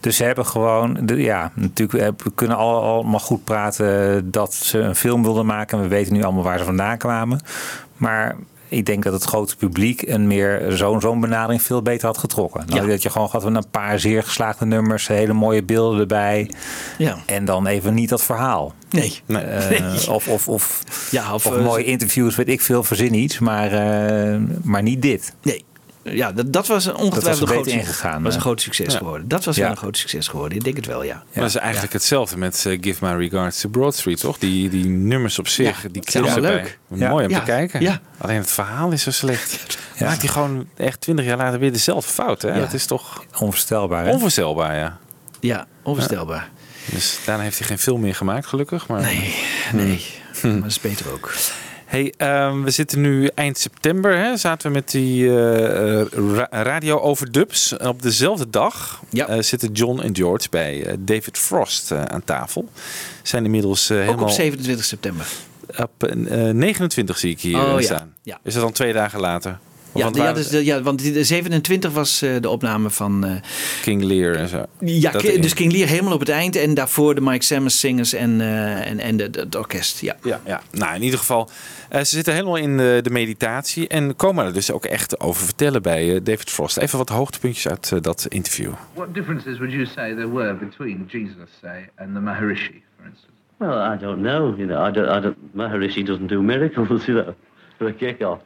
Dus ze hebben gewoon, de, ja, natuurlijk, eh, we kunnen al- allemaal goed praten dat ze een film wilden maken. We weten nu allemaal waar ze vandaan kwamen. Maar ik denk dat het grote publiek een meer zo'n zo'n benadering veel beter had getrokken. Nou, Dat je gewoon had een paar zeer geslaagde nummers, hele mooie beelden erbij. Ja. En dan even niet dat verhaal. Nee. Eh, Nee. Of, of, of, Ja, of, of eh, mooie interviews, weet ik veel, verzin iets. Maar, eh, maar niet dit. Nee. Ja, dat, dat was een Dat was ongetwijfeld een groot, ingegaan, was een hè? groot succes Ja. geworden. Dat was Ja. wel een groot succes geworden. Ik denk het wel, ja. Maar dat is eigenlijk hetzelfde met eh, Give My Regards to Broad Street, toch? Die, die nummers op zich, Ja, die erbij. leuk. Ja. Mooi om Ja. te kijken. Ja. Alleen het verhaal is zo slecht. Maakt hij gewoon echt twintig jaar later weer dezelfde fout. Hè? Ja. Dat is toch Onvoorstelbaar. Hè? onvoorstelbaar, ja. Ja, onvoorstelbaar. Dus daarna heeft hij geen film meer gemaakt, gelukkig. Maar... Nee, nee. Maar dat is beter ook. Hey, ehm, we zitten nu eind september. Hè, zaten we met die eh, eh, ra- radio-overdubs. Op dezelfde dag eh, zitten John en George bij David Frost aan tafel. Zijn inmiddels eh, Ook helemaal... op 27 september. Op eh, 29 zie ik hier Oh, ja. staan. Ja. Is dat dan twee dagen later? Ja, Want ja, waar- dus, de- ja, want die- de 27 was eh, de opname van... eh, King Lear en zo. ja, Dat dus King Lear helemaal op het eind. En daarvoor de Mike Sammers zingers en, eh, en, en de, de- het orkest. Ja. Ja, ja. Nou, in ieder geval, eh, ze zitten helemaal in de, de meditatie en komen er dus ook echt over vertellen bij David Frost. Even wat hoogtepuntjes uit dat interview. What differences would you say there were between Jesus, say, and the Maharishi, for instance? Well, I don't know. You know, I don't. I don't. Maharishi doesn't do miracles. You know, for a kick-off.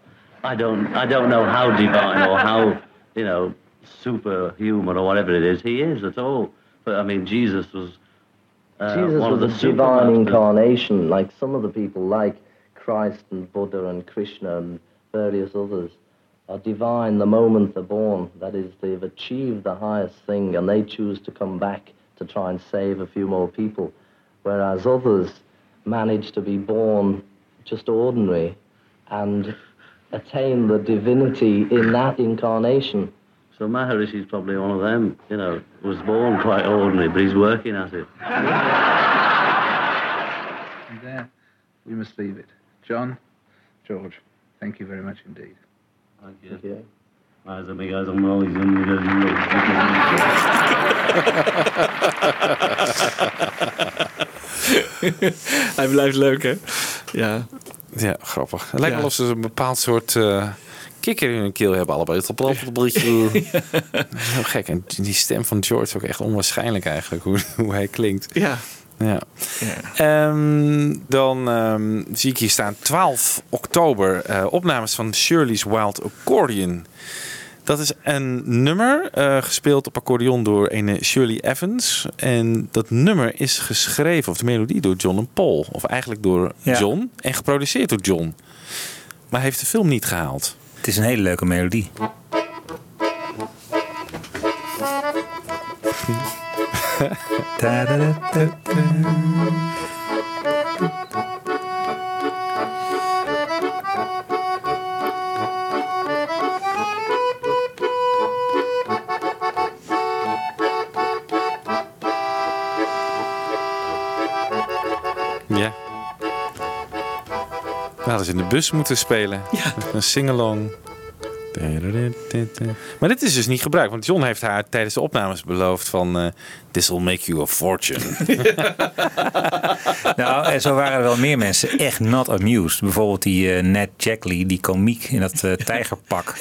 I don't. I don't know how divine or how you know superhuman or whatever it is he is at all. But I mean, Jesus was. Uh, Jesus one was of a the divine incarnation, like some of the people, like Christ and Buddha and Krishna and various others, are divine the moment they're born. That is, they've achieved the highest thing and they choose to come back to try and save a few more people. Whereas others manage to be born just ordinary and attain the divinity in that incarnation. So Maharishi's probably one of them. You know, was born quite ordinary, but he's working at it. And there, we must leave it. John, George, thank you very much indeed. Thank you. Thank you. Mas amigas, I'm always Hij blijft leuk, hè? Ja. Ja, grappig. Het lijkt Ja. wel of ze een bepaald soort eh, kikker in hun keel hebben allebei. Het op een beetje heel gek. En die stem van George is ook echt onwaarschijnlijk eigenlijk, hoe, hoe hij klinkt. Ja. Ja. Ehm, dan ehm, zie ik hier staan 12 oktober eh, opnames van Shirley's Wild Accordion. Dat is een nummer eh, gespeeld op accordeon door een Shirley Evans. En dat nummer is geschreven, of de melodie, door John en Paul. Of eigenlijk door Ja. John en geproduceerd door John. Maar heeft de film niet gehaald. Het is een hele leuke melodie. hadden ze in de bus moeten spelen. Ja. Een sing-along. Maar dit is dus niet gebruikt. Want John heeft haar tijdens de opnames beloofd van... eh This will make you a fortune. Nou, en zo waren er wel meer mensen echt not amused. Bijvoorbeeld die eh, Ned Jackley, die komiek in dat eh, tijgerpak.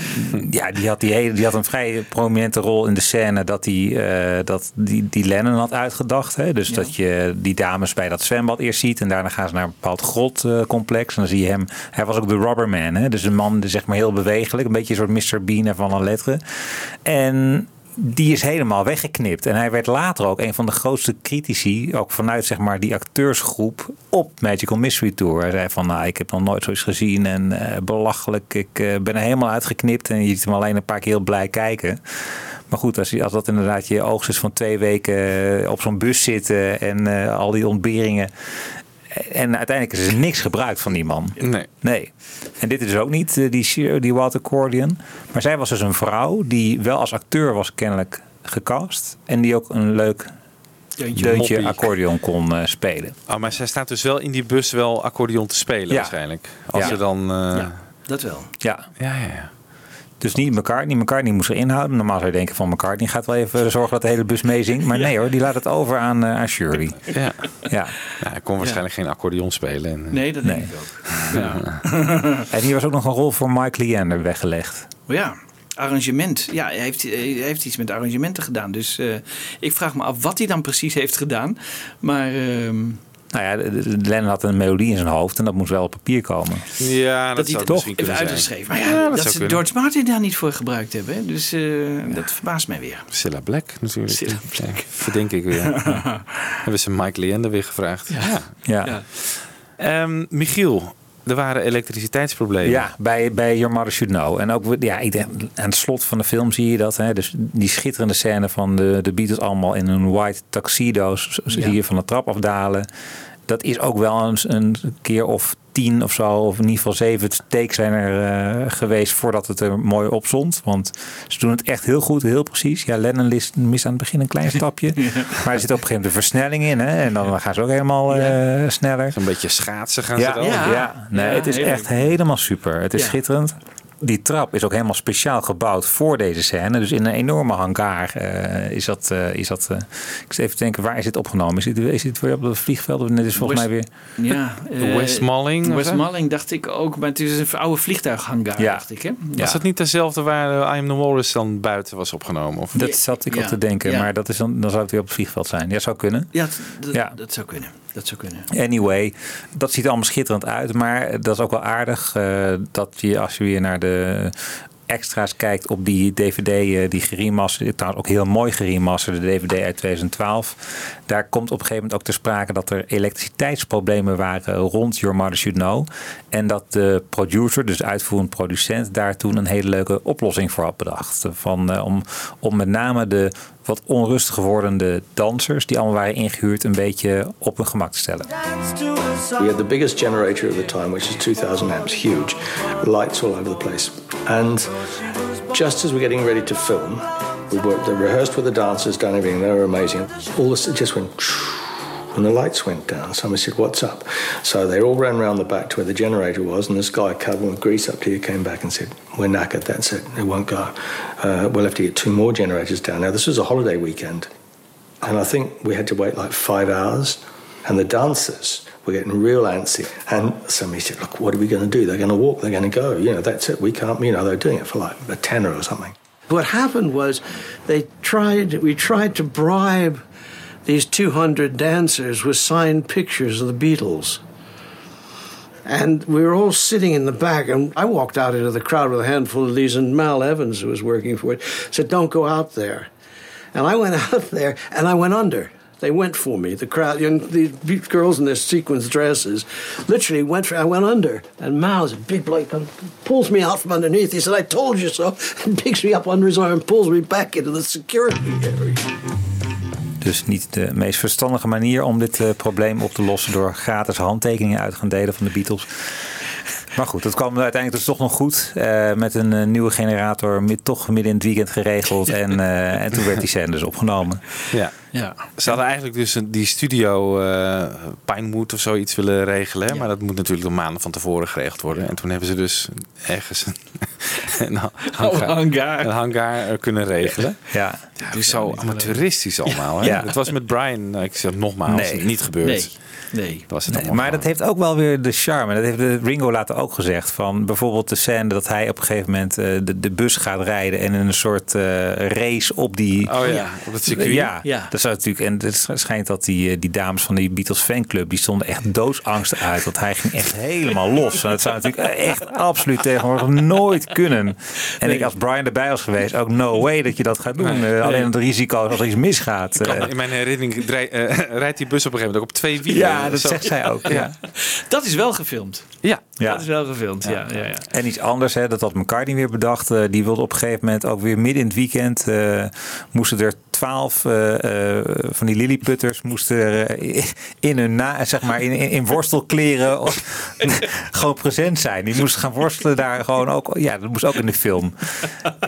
Ja, die had, die, hele, die had een vrij prominente rol in de scène dat hij eh, dat die, die Lennon had uitgedacht. Hè? Dus dat je die dames bij dat zwembad eerst ziet en daarna gaan ze naar een bepaald grotcomplex. en dan zie je hem. Hij was ook de rubberman, hè? dus een man die zeg maar heel bewegelijk, een beetje een soort Mr. Bean van een letter. En die is helemaal weggeknipt. En hij werd later ook een van de grootste critici, ook vanuit zeg maar die acteursgroep op Magical Mystery Tour. Hij zei van, nou, ik heb nog nooit zoiets gezien en eh, belachelijk. Ik eh, ben er helemaal uitgeknipt en je ziet hem alleen een paar keer heel blij kijken. Maar goed, als, als dat inderdaad je oogst is van twee weken eh, op zo'n bus zitten en al die ontberingen. En uiteindelijk is er niks gebruikt van die man. Nee. Nee. En dit is ook niet, eh, die, die Walter Cordian. Maar zij was dus een vrouw die wel als acteur was kennelijk gecast. En die ook een leuk Deuntje. accordeon kon eh, spelen. Oh, maar zij staat dus wel in die bus wel accordeon te spelen Ja. waarschijnlijk. Als Ja. ze dan... eh, Ja. Dat wel. Ja. Ja, ja, ja. Dus niet McCartney. McCartney moest er inhouden. Normaal zou je denken van McCartney gaat wel even zorgen dat de hele bus meezingt. Maar nee hoor, die laat het over aan, eh, aan Shirley. Ja. Ja. Ja, hij kon waarschijnlijk geen accordeon spelen. En, eh, Nee, dat denk Nee. ik ook. Ja. En hier was ook nog een rol voor Mike Leander weggelegd. Maar ja, arrangement. Ja, hij heeft, hij heeft iets met arrangementen gedaan. Dus eh, ik vraag me af wat hij dan precies heeft gedaan. Maar ehm, Nou ja, Lennon had een melodie in zijn hoofd en dat moest wel op papier komen. Ja, dat, dat zou even zijn. uitgeschreven. Maar ja, Ja, dat ze kunnen. George Martin daar niet voor gebruikt hebben. hè. Dus eh, dat verbaast mij weer. Cilla Black natuurlijk. Cilla Ja, verdenk ik weer. Ja. Hebben ze Mike Leander weer gevraagd. Ja. Ja. Ehm, Michiel, er waren elektriciteitsproblemen. Ja, bij, bij Your Mother Should Know. En ook ja, ik denk, aan het slot van de film zie je dat. Hè, dus die schitterende scène van de, de Beatles allemaal in hun white tuxedo's. Zie Ja. je van de trap afdalen. Dat is ook wel een, een keer of tien of zo. Of in ieder geval zeven takes zijn er eh, geweest voordat het er mooi op stond. Want ze doen het echt heel goed, heel precies. Ja, Lennon mist aan het begin een klein stapje. Maar er zit op een gegeven moment een versnelling in. Hè, en dan gaan ze ook helemaal eh, sneller. Een beetje schaatsen gaan Ja, ze dan. ja. Nee, Ja, het is echt helemaal super. Het is Ja. schitterend. Die trap is ook helemaal speciaal gebouwd voor deze scène. Dus in een enorme hangar eh, is dat. eh, is dat eh, ik zit even te denken, waar is dit opgenomen? Is dit, is dit weer op het vliegveld? Of dit is volgens mij weer. Ja, Westmalling, was dat? Westmalling dacht ik ook. Maar het is een oude vliegtuighangar, Ja. dacht ik. Hè? Was dat niet dezelfde waar I Am The Walrus dan buiten was opgenomen? Of? Dat zat ik Ja. op te denken, Ja. maar dat is dan, dan zou het weer op het vliegveld zijn. Ja, zou kunnen. Ja, dat, Ja. dat zou kunnen. Dat zou kunnen. Anyway, dat ziet er allemaal schitterend uit. Maar dat is ook wel aardig eh, dat je als je weer naar de extra's kijkt op die DVD, eh, die geremasterde, trouwens ook heel mooi geremasterde DVD uit 2012. Daar komt op een gegeven moment ook ter sprake dat er elektriciteitsproblemen waren rond Your Mother Should Know. En dat de producer, dus uitvoerend producent, daar toen een hele leuke oplossing voor had bedacht. Van, eh, om, om met name de wat onrustig wordende dansers, die allemaal waren ingehuurd, een beetje op hun gemak te stellen. We had the biggest generator at the time, which is 2,000 amps, huge, lights all over the place. And just as we're getting ready to film, we worked, rehearsed with the dancers, done everything, they were amazing. All this, just went, and the lights went down. Somebody said, What's up? So they all ran around the back to where the generator was, and this guy covered with grease up to here came back and said, We're knackered, that's it, it won't go. Uh, we'll have to get two more generators down. Now, this was a holiday weekend, and I think we had to wait like five hours, and the dancers were getting real antsy. And somebody said, Look, what are we going to do? They're going to walk, they're going to go. You know, that's it. We can't, you know, they're doing it for like a tenner or something. What happened was they tried we tried to bribe these 200 dancers with signed pictures of the Beatles. And we were all sitting in the back, and I walked out into the crowd with a handful of these, and Mal Evans, who was working for it, said, Don't go out there. And I went out there, and I went under. They went for me. The crowd, you know, the girls in their sequins dresses, literally went for. I went under, and Miles, a big bloke, pulls me out from underneath. He said, "I told you so," and picks me up under his arm and pulls me back into the security area. Dus niet de meest verstandige manier om dit eh, probleem op te lossen door gratis handtekeningen uit te gaan delen van de Beatles. Maar goed, dat kwam uiteindelijk dus toch nog goed. eh, met een eh, nieuwe generator, toch midden in het weekend geregeld. En, en toen werd die scène dus opgenomen. Ja. Ja. Ze hadden eigenlijk dus een- die studio eh Pinewood of zoiets willen regelen. Maar dat moet natuurlijk door maanden van tevoren geregeld worden. En toen hebben ze dus ergens een, een, hangar, hangar. een hangar eh, kunnen regelen. Ja. Is zo amateuristisch allemaal. Hè? Ja. Het was met Brian, nou, ik zeg nogmaals, Nee. niet gebeurd. Nee. Nee. Was het Nee, maar dat heeft ook wel weer de charme. Dat heeft de Ringo later ook gezegd. Van bijvoorbeeld de scène dat hij op een gegeven moment eh, de, de bus gaat rijden. En in een soort eh, race op die. Oh ja, op het circuit. Ja, Ja. dat zou natuurlijk. En het schijnt dat die, eh, die dames van die Beatles fanclub. die stonden echt doodsangstig uit. Want hij ging echt helemaal los. En dat zou natuurlijk echt absoluut tegenwoordig nooit kunnen. En ik, als Brian erbij was geweest, ook no way dat je dat gaat doen. Nee. Eh, alleen het risico als er iets misgaat. eh. In mijn herinnering eh, rijdt die bus op een gegeven moment ook op twee wielen. ja, dat Zo- zegt zij ook. Ja. Dat is wel gefilmd. Ja. Ja. Dat is wel gefilmd, ja. ja, ja. En iets anders, hè, dat had McCartney weer bedacht. die wilde op een gegeven moment ook weer midden in het weekend. eh, moesten er twaalf eh, eh, van die lilliputters moesten er, eh, in hun na, zeg maar in, in, in worstelkleren of, gewoon present zijn. Die moesten gaan worstelen daar gewoon ook. Ja, dat moest ook in de film.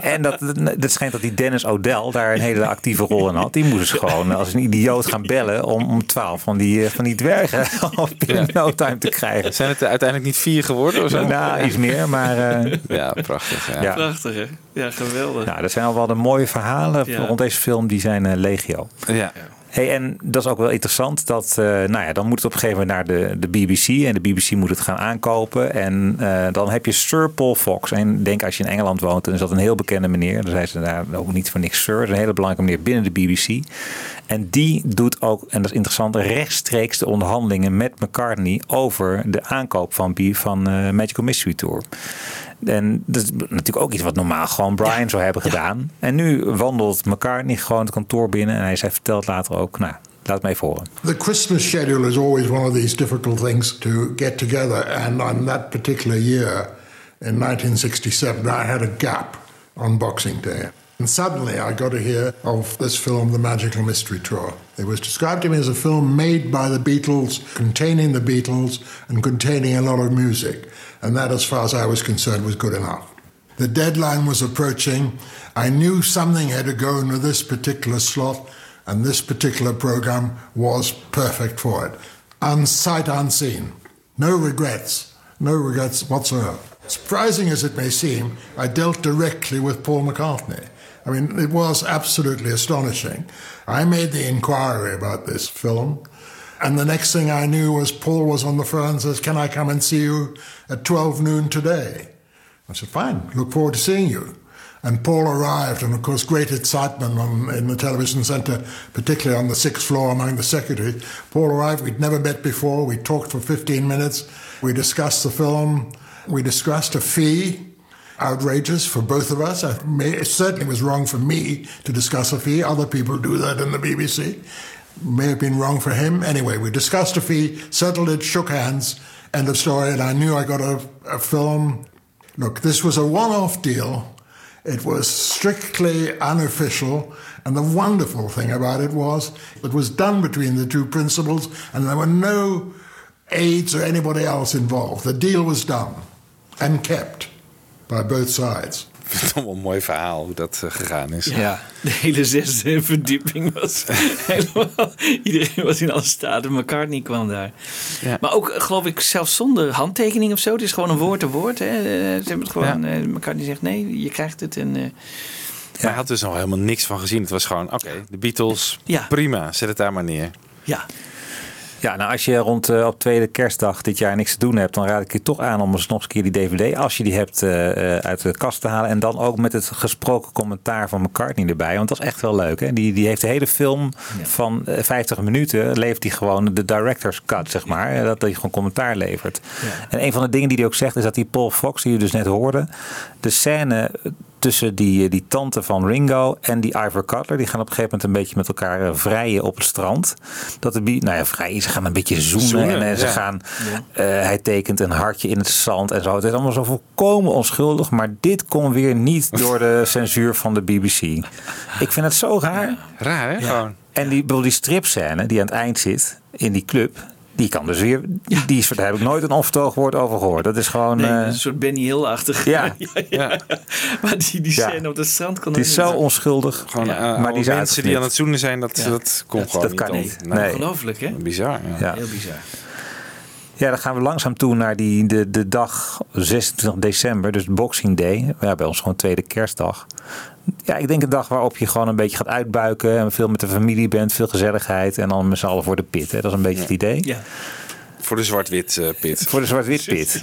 En dat, dat schijnt dat die Dennis O'Dell daar een hele actieve rol in had. Die moest dus gewoon als een idioot gaan bellen om, om twaalf van die, van die dwergen op in no time te krijgen. Zijn het er uiteindelijk niet vier geworden of zo? Nou, iets meer, maar... eh, Ja, prachtig. Ja. Ja. Prachtig, hè? Ja, geweldig. Nou, dat zijn al wel de mooie verhalen Ja. rond deze film. Die zijn eh, legio. Ja. Hey, en dat is ook wel interessant. Dat, eh, nou ja, dan moet het op een gegeven moment naar de, de BBC. En de BBC moet het gaan aankopen. En eh, dan heb je Sir Paul Fox. En denk als je in Engeland woont, dan is dat een heel bekende meneer. Dan zijn ze daar ook niet voor niks Sir. Dat is een hele belangrijke meneer binnen de BBC. En die doet ook, en dat is interessant, rechtstreeks de onderhandelingen met McCartney over de aankoop van, B- van eh, Magical Mystery Tour. En dat is natuurlijk ook iets wat normaal gewoon Brian zou hebben gedaan. En nu wandelt McCartney gewoon het kantoor binnen. En hij zei, vertelt later ook, nou, laat me even horen. The Christmas schedule is always one of these difficult things to get together. And on that particular year, in 1967, I had a gap on Boxing Day. And suddenly I got to hear of this film, The Magical Mystery Tour. It was described to me as a film made by the Beatles, containing the Beatles, and containing a lot of music. And that, as far as I was concerned, was good enough. The deadline was approaching. I knew something had to go into this particular slot, and this particular program was perfect for it. Unsight unseen. No regrets. No regrets whatsoever. Surprising as it may seem, I dealt directly with Paul McCartney. I mean, it was absolutely astonishing. I made the inquiry about this film, and the next thing I knew was Paul was on the phone and says, Can I come and see you at 12 noon today? I said, Fine, look forward to seeing you. And Paul arrived, and of course, great excitement on, in the television centre, particularly on the sixth floor among the secretaries. Paul arrived, we'd never met before. We talked for 15 minutes. We discussed the film. We discussed a fee, outrageous for both of us. It certainly was wrong for me to discuss a fee. Other people do that in the BBC. May have been wrong for him. Anyway, we discussed a fee, settled it, shook hands, end of story, and I knew I got a, a film. Look, this was a one off deal. It was strictly unofficial, and the wonderful thing about it was it was done between the two principals, and there were no aides or anybody else involved. The deal was done and kept by both sides. Vind het wel een mooi verhaal hoe dat eh, gegaan is. Ja, de hele zesde verdieping was helemaal... Iedereen was in alle staten. McCartney kwam daar. Maar ook, eh, geloof ik, zelfs zonder handtekening of zo. Het is gewoon een woord te woord. Hè. Eh, Ze hebben het gewoon... McCartney zegt nee, je krijgt het. En, Hij had dus nog helemaal niks van gezien. Het was gewoon, oké, de Beatles, Ja. prima, zet het daar maar neer. ja, Ja, nou als je rond eh, op tweede kerstdag dit jaar niks te doen hebt, dan raad ik je toch aan om eens nog eens een keer die DVD, als je die hebt, eh, eh, uit de kast te halen. En dan ook met het gesproken commentaar van McCartney erbij. Want dat is echt wel leuk. Hè? Die, die heeft de hele film van eh, 50 minuten, levert hij gewoon de director's cut, zeg maar. Dat hij gewoon commentaar levert. En een van de dingen die hij ook zegt, is dat die Paul Fox, die je dus net hoorde, de scène tussen die, eh, die tante van Ringo en die Ivor Cutler. Die gaan op een gegeven moment een beetje met elkaar eh, vrijen op het strand. Dat de, nou ja, vrijen, ze gaan een beetje zoenen. Zoenen, en eh, ze ja. gaan, hij tekent een hartje in het zand en zo. Het is allemaal zo volkomen onschuldig. Maar dit kon weer niet door de censuur van de BBC. Ik vind het zo raar. Raar, hè? Gewoon. En die, die stripscène die aan het eind zit in die club. Die kan dus weer. Die is, daar heb ik nooit een onvertogen woord over gehoord. Dat is gewoon. Nee, eh, een soort Benny Hill-achtig. Ja. ja. Maar die, die Ja. scène op het strand kan het is zo onschuldig. Gewoon Ja. eh, maar die mensen die aan het zoenen zijn, dat, Ja. dat komt Dat- gewoon dat kan niet. niet. Nee. Nee. Ongelooflijk, hè? Bizar. Ja. Ja. Heel bizar. Ja, dan gaan we langzaam toe naar die, de, de dag 26 december, dus Boxing Day. Ja, bij ons gewoon tweede kerstdag. Ja, ik denk een dag waarop je gewoon een beetje gaat uitbuiken. En veel met de familie bent, veel gezelligheid. En dan met z'n allen voor de pit. Hè. Dat is een beetje het idee. Ja. Voor de zwart-wit eh, pit. Voor de zwart-wit pit.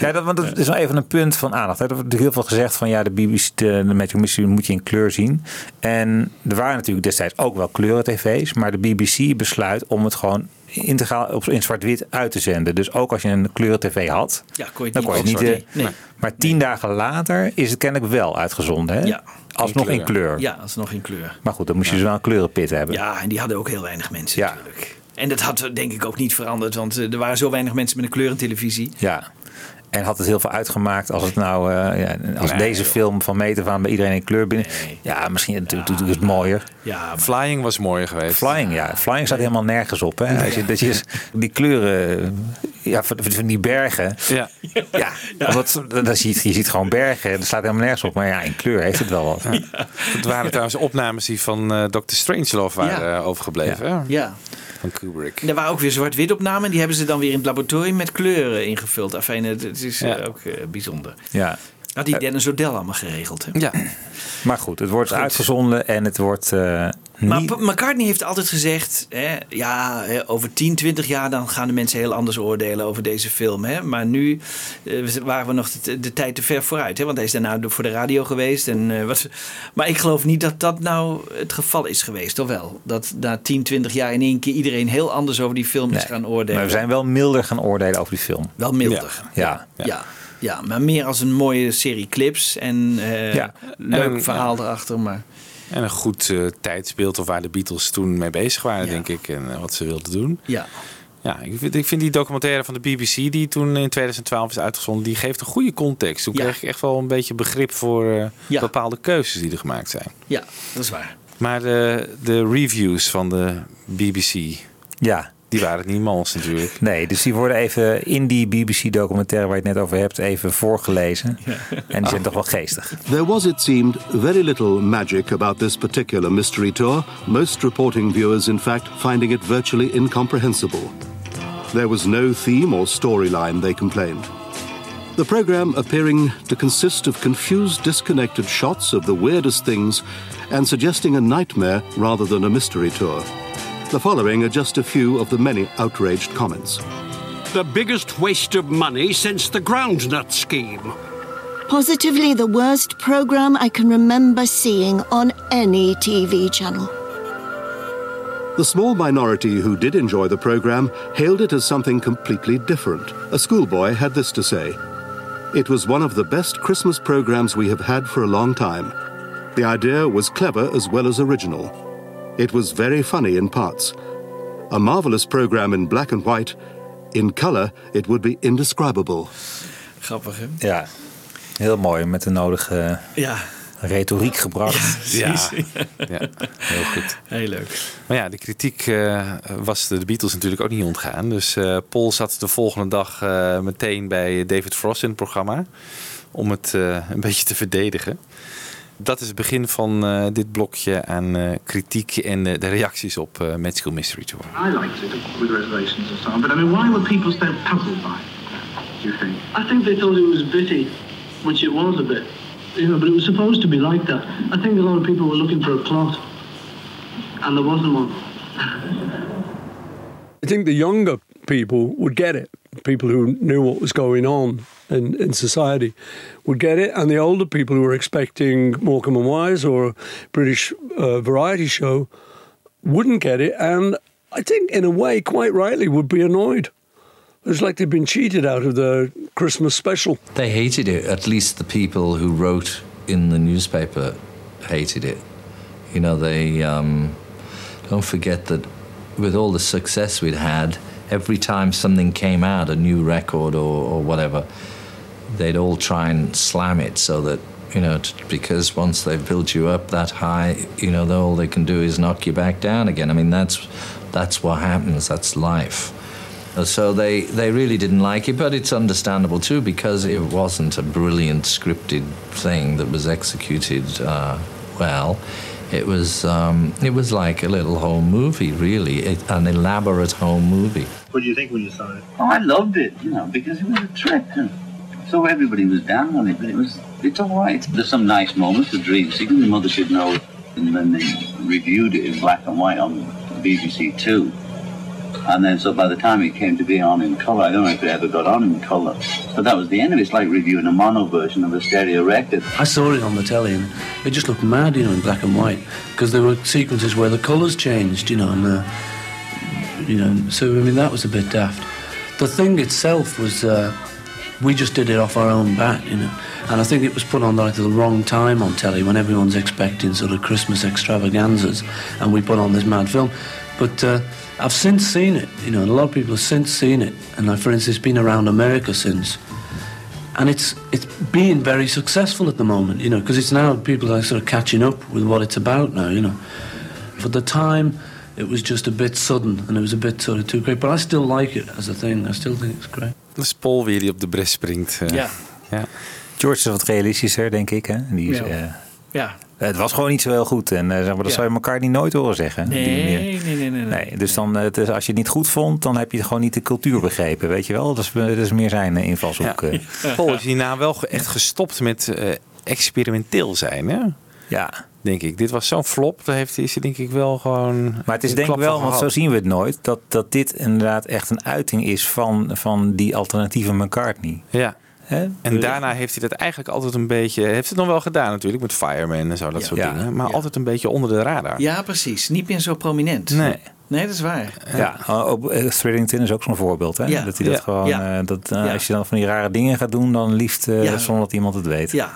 Ja, dat, want dat is wel even een punt van aandacht. hè. Er wordt heel veel gezegd van ja, de BBC, de, de Magic Mystery moet je in kleur zien. En er waren natuurlijk destijds ook wel kleuren-tv's. Maar de BBC besluit om het gewoon integraal op, in zwart-wit uit te zenden. Dus ook als je een kleuren-tv had, Ja, kon je het dan niet kon je het niet. opzorten. eh, Nee. Maar tien dagen later is het kennelijk wel uitgezonden. Hè? Ja. Alsnog in kleur. Ja, alsnog in kleur. Maar goed, dan moest je dus wel een kleurenpit hebben. Ja, en die hadden ook heel weinig mensen Ja. natuurlijk. En dat had denk ik ook niet veranderd, want eh, er waren zo weinig mensen met een kleurentelevisie. Ja. En had het heel veel uitgemaakt als het nou, eh, ja, als Nee, deze joh. film van meter van bij iedereen in kleur binnen. Ja, misschien doet doet het mooier. Ja, Flying was mooi geweest. Flying, ja. Flying staat helemaal nergens op. Hè? Als je, dat je die kleuren, ja, van, van die bergen. Ja. Ja, omdat, dat zie je, je ziet gewoon bergen. Dat staat helemaal nergens op. Maar ja, in kleur heeft het wel wat. Het waren trouwens opnames die van eh Dr. Strangelove waren Ja. eh, overgebleven. Ja. Van Kubrick. Er waren ook weer zwart-wit opnamen. Die hebben ze dan weer in het laboratorium met kleuren ingevuld. Afijn, het, is Ja. ook eh, bijzonder. Ja. Had die Dennis O'Dell allemaal geregeld. Hè? Ja. Maar goed, het wordt uitgezonden en het wordt eh, Maar niet... McCartney heeft altijd gezegd: hè, ja, hè, over 10, 20 jaar dan gaan de mensen heel anders oordelen over deze film. Hè? Maar nu eh, waren we nog de, de tijd te ver vooruit. Hè? Want hij is daarna voor de radio geweest. En, eh, was, maar ik geloof niet dat dat nou het geval is geweest, toch wel? Dat na 10, 20 jaar in één keer iedereen heel anders over die film is gaan oordelen. Maar we zijn wel milder gaan oordelen over die film. Wel milder. Ja. Ja. ja. Maar meer als een mooie serie clips en eh, Ja. leuk En verhaal erachter. Maar En een goed eh, tijdsbeeld of waar de Beatles toen mee bezig waren, denk ik. En eh, wat ze wilden doen. ja. Ja, ik vind, ik vind die documentaire van de BBC die toen in 2012 is uitgezonden, die geeft een goede context. Toen Ja. kreeg ik echt wel een beetje begrip voor eh, Ja. bepaalde keuzes die er gemaakt zijn. ja, dat is waar. Maar de, de reviews van de BBC, Ja. Die waren het niet mals natuurlijk. Nee, dus die worden even in die BBC-documentaire waar je het net over hebt, even voorgelezen. En die zijn toch wel geestig. There was, it seemed, very little magic about this particular mystery tour, most reporting viewers, in fact, finding it virtually incomprehensible. There was no theme or storyline, they complained. The program appearing to consist of confused, disconnected shots of the weirdest things and suggesting a nightmare rather than a mystery tour. The following are just a few of the many outraged comments. The biggest waste of money since the groundnut scheme. Positively the worst program I can remember seeing on any TV channel. The small minority who did enjoy the program hailed it as something completely different. A schoolboy had this to say It was one of the best Christmas programs we have had for a long time. The idea was clever as well as original. It was very funny in parts. A marvelous program in black and white. In color, it would be indescribable. Grappig, hè? Ja, heel mooi met de nodige Ja. retoriek gebracht. Ja, ja, heel goed. Heel leuk. Maar ja, de kritiek eh, was de Beatles natuurlijk ook niet ontgaan. Dus eh, Paul zat de volgende dag eh, meteen bij David Frost in het programma. Om het eh, een beetje te verdedigen. Dat is het begin van eh, dit blokje aan eh, kritiek en eh, de reacties op eh, Magical Mystery Tour. I liked it with reservations and so on, but I mean, why were people so puzzled by it? Do you think? I think they thought it was bitty, which it was a bit. You know, but it was supposed to be like that. I think a lot of people were looking for a plot, and there wasn't one. I think the younger people would get it. People who knew what was going on in, in society would get it, and the older people who were expecting Morecambe and Wise or a British uh, variety show wouldn't get it, and I think, in a way, quite rightly, would be annoyed. It's like they've been cheated out of the Christmas special. They hated it, at least the people who wrote in the newspaper hated it. You know, they um, don't forget that with all the success we'd had, every time something came out, a new record or, or whatever, they'd all try and slam it so that you know because once they've built you up that high, you know, all they can do is knock you back down again. I mean, that's that's what happens. That's life. Uh, So they, they really didn't like it, but it's understandable too because it wasn't a brilliant scripted thing that was executed uh, well. It was um, it was like a little home movie, really, it, an elaborate home movie. What did you think when you saw it? Oh, I loved it, you know, because it was a trip. And so everybody was down on it, but it was, it's all right. There's some nice moments, the dream sequence, the mother should know. And then they reviewed it in black and white on BBC Two. And then, so by the time it came to be on in colour, I don't know if it ever got on in colour, but that was the end of it. It's like reviewing a mono version of a stereo record. I saw it on the telly and it just looked mad, you know, in black and white because there were sequences where the colours changed, you know, and uh, you know, so I mean that was a bit daft. The thing itself was uh, we just did it off our own bat, you know, and I think it was put on like at the wrong time on telly when everyone's expecting sort of Christmas extravaganzas, and we put on this mad film. But uh, I've since seen it, you know, and a lot of people have since seen it, and like, for instance, it's been around America since and it's it's being very successful at the moment, you know, because it's now people are sort of catching up with what it's about now, you know. For the time, it was just a bit sudden and it was a bit sort of too great, but I still like it as a thing. I still think it's great. Dat is Paul weer die op de bres springt. eh. Ja. ja. George is wat realistischer, denk ik. Hè? Die is, Ja. eh, Ja. Het was gewoon niet zo heel goed. En eh, zeg maar, dat Ja. zou je elkaar niet nooit horen zeggen. Nee, nee, nee, nee, nee. Nee, dus dan, eh, het is- als je het niet goed vond, dan heb je gewoon niet de cultuur begrepen. Weet je wel? Dat is, dat is meer zijn eh, invalshoek. eh. Paul is hierna wel echt gestopt met eh, experimenteel zijn, hè? Ja. Denk ik. Dit was zo'n flop, daar heeft, is hij denk ik wel gewoon. Maar het is denk ik wel, want zo zien we het nooit, dat, dat dit inderdaad echt een uiting is van, van die alternatieve McCartney. Ja. Hè? En daarna heeft hij dat eigenlijk altijd een beetje. Heeft het nog wel gedaan natuurlijk met Fireman en zo, dat soort Ja. dingen. Maar altijd een beetje onder de radar. Ja, precies. Niet meer zo prominent. Nee. Nee, dat is waar. Ja, ook eh, Threadington is ook zo'n voorbeeld. Hè? Ja. Dat hij dat Ja. gewoon, Ja. eh, dat, eh, Ja. als je dan van die rare dingen gaat doen, dan liefst eh, Ja. zonder dat iemand het weet. Ja,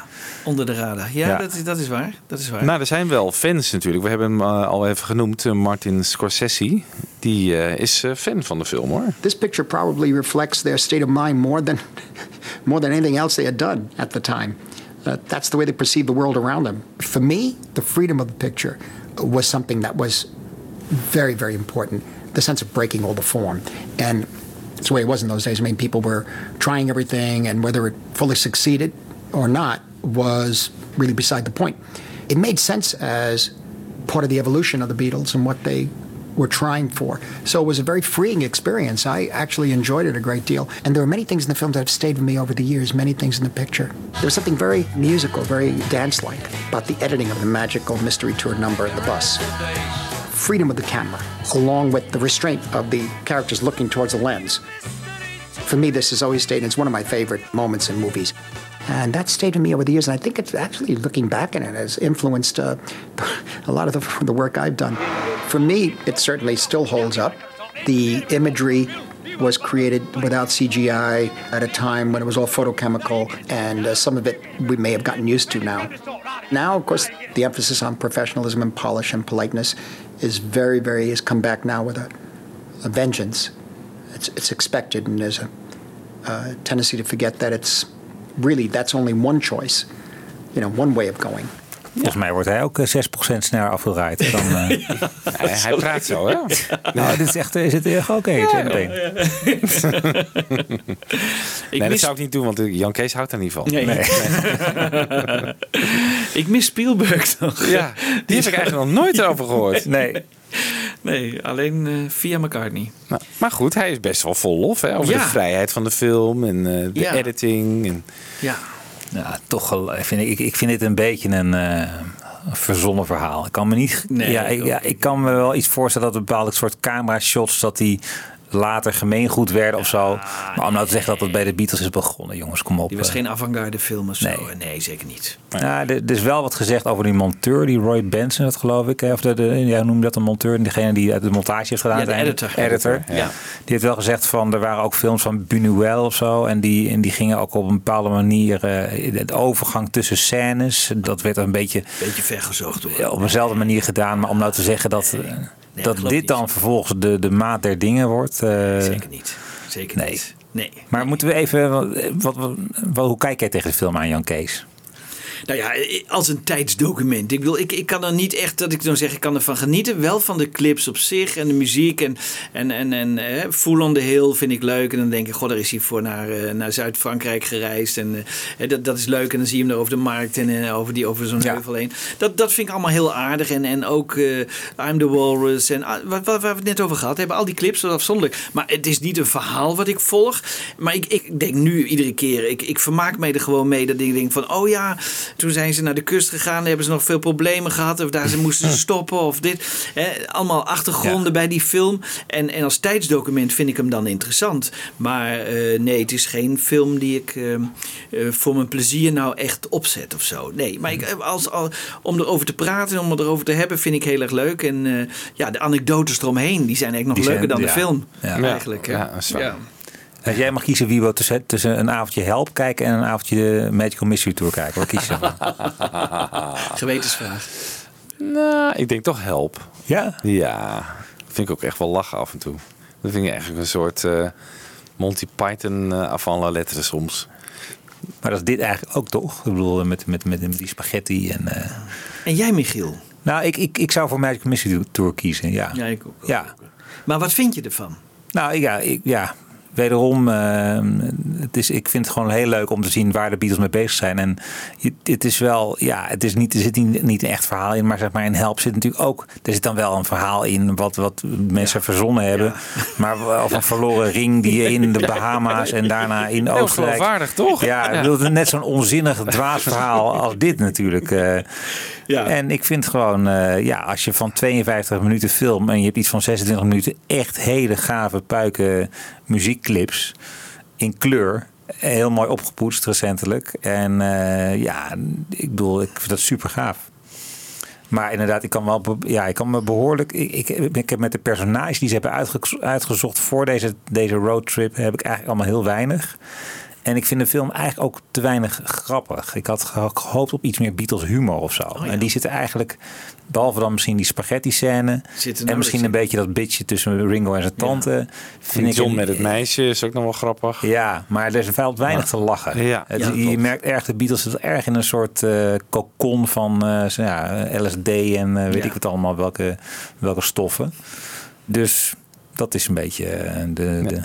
onder de radar. Ja, Ja. Dat, is- dat is waar. Dat is waar. Nou, er zijn wel fans natuurlijk. We hebben hem eh, al even genoemd, eh, Martin Scorsese. Die eh, is eh, fan van de film hoor. This picture probably reflects their state of mind more than, more than anything else they had done at the time. Uh, that's the way they perceived the world around them. For me, the freedom of the picture was something that was very, very important. The sense of breaking all the form. And it's the way it was in those days. I mean, people were trying everything, and whether it fully succeeded or not was really beside the point. It made sense as part of the evolution of the Beatles and what they were trying for. So it was a very freeing experience. I actually enjoyed it a great deal. And there are many things in the film that have stayed with me over the years, many things in the picture. There was something very musical, very dance like about the editing of the magical mystery tour number the bus. Freedom of the camera, along with the restraint of the characters looking towards the lens. For me, this has always stayed, and it's one of my favorite moments in movies. And that stayed with me over the years, and I think it's actually, looking back on it, has influenced uh, a lot of the, the work I've done. For me, it certainly still holds up. The imagery was created without CGI at a time when it was all photochemical, and uh, some of it we may have gotten used to now. Now, of course, the emphasis on professionalism and polish and politeness is very, very, has come back now with a, a vengeance. It's, it's expected, and there's a, a tendency to forget that it's really, that's only one choice, you know, one way of going. Volgens mij wordt hij ook eh, 6% sneller afgedraaid. Dan, eh, Hij, hij praat zo, hè? Nou, dit is echt, is het echt oké? Okay, meteen. nee, dat zou ik niet doen, want eh, Jan Kees houdt daar niet van. Nee. ik mis Spielberg nog. Ja, die heb ik eigenlijk nog nooit over gehoord. Nee. Nee, alleen eh, via McCartney. Nou, maar goed, hij is best wel vol lof hè, over Ja. de vrijheid van de film en eh, de Ja. editing. En... Ja. Ja, toch wel, vind ik, ik, vind dit een beetje een eh, verzonnen verhaal. Ik kan me niet. Nee, ja, ik ja, ik kan me wel iets voorstellen dat een bepaalde soort camera shots dat die later gemeengoed werden of zo. Maar om nou te zeggen dat het bij de Beatles is begonnen, jongens, kom op. Die was eh. geen avant-garde film of zo. Nee, zeker niet. Ja, er, er is wel wat gezegd over die monteur, die Roy Benson, dat geloof ik. Of de, de, ja, hoe noem je dat, een monteur? Degene die de montage heeft gedaan. Ja, de editor. Editor. Ja. Die heeft wel gezegd van, er waren ook films van Buñuel of zo. En die, en die gingen ook op een bepaalde manier, eh, de overgang tussen scènes. Dat werd een beetje, Beetje vergezocht hoor. op dezelfde manier gedaan. Maar om nou te zeggen dat, eh, dat dit dan vervolgens de, de maat der dingen wordt. eh, Zeker niet. Zeker nee. niet. Nee. Maar moeten we even, wat, wat, wat- wat- hoe kijk jij tegen de film aan, Jan Kees? Nou ja, als een tijdsdocument. Ik, bedoel, ik, ik kan er niet echt, dat ik dan zeg, ik kan ervan genieten. Wel van de clips op zich en de muziek. En, en, en, en eh, Full on the Hill vind ik leuk. En dan denk ik, god, daar is hij voor naar, eh, naar Zuid-Frankrijk gereisd. En eh, dat, dat is leuk. En dan zie je hem daar over de markt en eh, over, die, over zo'n heuvel heen. Dat, dat vind ik allemaal heel aardig. En, en ook eh, I'm the Walrus. En ah, wat, wat, waar we het net over gehad hebben. Al die clips, dat afzonderlijk. Maar het is niet een verhaal wat ik volg. Maar ik, ik denk nu iedere keer, ik, ik vermaak mij er gewoon mee. Dat ik denk van, oh ja, toen zijn ze naar de kust gegaan. Hebben ze nog veel problemen gehad. Of daar ze moesten ze stoppen of dit. Hè, allemaal achtergronden bij die film. En, en als tijdsdocument vind ik hem dan interessant. Maar eh, nee, het is geen film die ik eh, eh, voor mijn plezier nou echt opzet of zo. Nee, maar ik, eh, als, al, om erover te praten en om het erover te hebben vind ik heel erg leuk. En eh, ja, de anekdotes eromheen, die zijn eigenlijk nog Die leuker zijn- dan de film. Ja. Eigenlijk. hè. Ja, dat is waar. Ja. Als jij mag kiezen wie wil tussen, tussen een avondje Help kijken en een avondje de Magical Mystery Tour kijken, wat kies je dan? Gewetensvraag. Nou, ik denk toch help. Ja? Ja. Vind ik ook echt wel lachen af en toe. Dat vind ik eigenlijk een soort eh, Monty Python uh, avant la lettre soms. Maar dat is dit eigenlijk ook toch? Ik bedoel, met, met, met, met die spaghetti en... eh, En jij, Michiel? Nou, ik, ik, ik zou voor Magical Mystery Tour kiezen, ja. Ja, ik ook. Ja. Maar wat vind je ervan? Nou ja, ik, ja wederom, uh, het is, ik vind het gewoon heel leuk om te zien waar de Beatles mee bezig zijn. En het is wel, ja, het is niet, er zit niet, niet een echt verhaal in, maar zeg maar in Help zit natuurlijk ook, er zit dan wel een verhaal in wat, wat mensen ja. verzonnen hebben. Ja. Maar of een verloren ring die je in de Bahama's en daarna in Heel Oostenrijk. geloofwaardig, toch? Ja, ik bedoel, net zo'n onzinnig dwaas verhaal als dit natuurlijk. Uh, ja. En ik vind gewoon, uh, ja, als je van 52 minuten film en je hebt iets van 26 minuten echt hele gave puiken muziekclips in kleur. Heel mooi opgepoetst recentelijk. En uh, ja, ik bedoel, ik vind dat super gaaf. Maar inderdaad, ik kan wel, ja, ik kan me behoorlijk. Ik, ik, ik heb met de personages die ze hebben uitge, uitgezocht voor deze, deze roadtrip, heb ik eigenlijk allemaal heel weinig. En ik vind de film eigenlijk ook te weinig grappig. Ik had gehoopt op iets meer Beatles humor of zo. Oh, ja. En die zitten eigenlijk, behalve dan misschien die spaghetti scène. en misschien een beetje dat bitje tussen Ringo en zijn tante. Ja. Vind ik John met het meisje is ook nog wel grappig. Ja, maar er is valt weinig te lachen. Ja. Het, ja, je merkt erg, de Beatles zitten erg in een soort uh, cocon van uh, ja, LSD en uh, weet ik wat allemaal, welke, welke stoffen. Dus dat is een beetje eh, de... de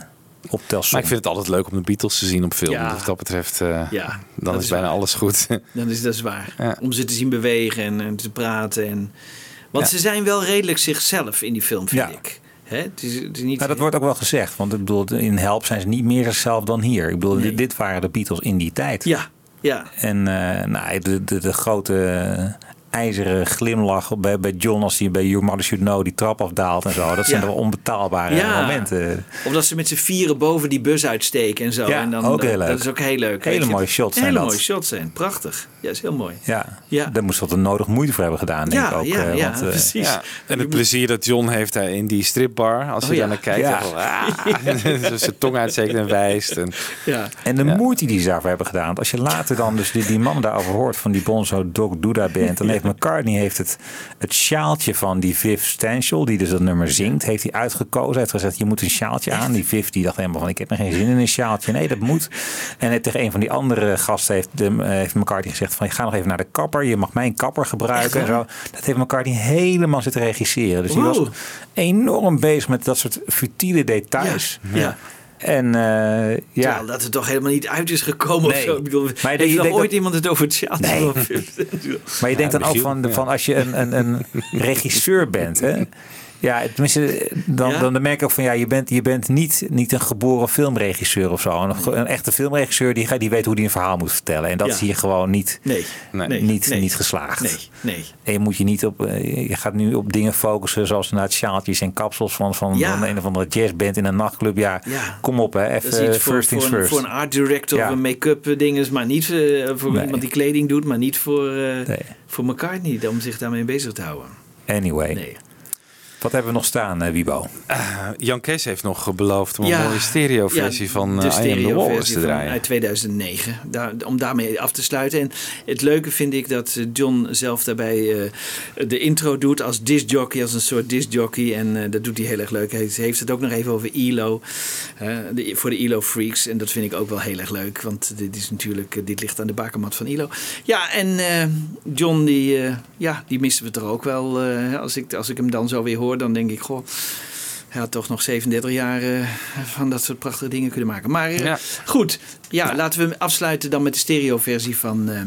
optelsom. Maar ik vind het altijd leuk om de Beatles te zien op film. Ja. Dus wat dat betreft, uh, ja, dan is, is bijna alles goed. Dan is dat zwaar. Ja. Om ze te zien bewegen en, en te praten. En... Want ze zijn wel redelijk zichzelf in die film, vind ik. Hè? Het is, het is niet... nou, dat wordt ook wel gezegd. Want ik bedoel, in Help zijn ze niet meer zichzelf dan hier. Ik bedoel, nee. dit waren de Beatles in die tijd. Ja, ja. En uh, nou, de, de, de grote ijzeren glimlach bij, bij John als hij bij Your Mother Should Know die trap afdaalt en zo. Dat zijn ja. wel onbetaalbare ja. momenten. Of dat ze met z'n vieren boven die bus uitsteken en zo. Ja, en dan, ook heel leuk. Dat is ook heel leuk. Hele mooie shots zijn Hele dat. mooie shots zijn. Prachtig. Ja, is heel mooi. Ja, ja. daar moest wat de nodig moite voor hebben gedaan, denk ja, ik ook. Ja, ja, want, precies. Ja. En het plezier dat John heeft daar in die stripbar. Als oh, je ja. daar naar kijkt. Ja. Van, ah, zijn tong uitsteekt en wijst. En, ja. en de moeite die ze daarvoor hebben gedaan. Als je later dan dus die, die man daarover hoort van die Bonzo Dog Duda band. Dan heeft McCartney heeft het, het sjaaltje van die Viv Stanchel, die dus dat nummer zingt, heeft hij uitgekozen. Hij heeft gezegd, je moet een sjaaltje aan. Die Viv die dacht helemaal van, ik heb er geen zin in een sjaaltje. Nee, dat moet. En tegen een van die andere gasten heeft, de, heeft McCartney gezegd van, ik ga nog even naar de kapper. Je mag mijn kapper gebruiken. En zo. Dat heeft McCartney helemaal zitten regisseren. Dus wow. die was enorm bezig met dat soort futiele details. Ja. ja. En uh, ja. Terwijl dat het toch helemaal niet uit is gekomen nee. of zo. Ik bedoel, maar heeft je nog ooit dat... iemand het over het sjaaltje? Nee. maar je denkt dan ook van, van als je een, een, een regisseur bent, hè, Ja, tenminste, dan, Ja? dan merk ik ook van ja, je bent, je bent niet, niet een geboren filmregisseur of zo. Een, een echte filmregisseur die, die weet hoe die een verhaal moet vertellen. En dat Ja. is hier gewoon niet, Nee, nee, niet, nee. niet geslaagd. Nee, nee. En je moet je niet op, eh, je gaat nu op dingen focussen zoals inderdaad sjaaltjes en kapsels van, van, Ja. van een of andere jazzband in een nachtclub. Ja, Ja. kom op hè, Dat is even iets voor, first things voor, een, first. voor een art director Ja. of een make-up eh, dinges, maar niet eh, voor Nee. iemand die kleding doet, maar niet voor, eh voor McCartney om zich daarmee bezig te houden. Anyway. Wat hebben we nog staan, eh, Wibo? Eh, Jan Kees heeft nog beloofd om Ja, een mooie stereo-versie ja, van de I Am The te draaien. Uit 2009. Daar, om daarmee af te sluiten. En het leuke vind ik dat eh, John zelf daarbij eh, de intro doet als discjockey, als een soort discjockey. En eh, dat doet hij heel erg leuk. Hij heeft het ook nog even over ELO. eh, de, voor de ELO freaks. En dat vind ik ook wel heel erg leuk. Want dit is natuurlijk, eh, dit ligt aan de bakermat van ELO. Ja, en eh, John die, eh, ja, die missen we toch ook wel. eh, als, ik, als ik hem dan zo weer hoor, dan denk ik, goh. Hij had toch nog 37 jaar eh, van dat soort prachtige dingen kunnen maken. Maar eh, Ja. goed, ja, laten we afsluiten dan met de stereoversie van, eh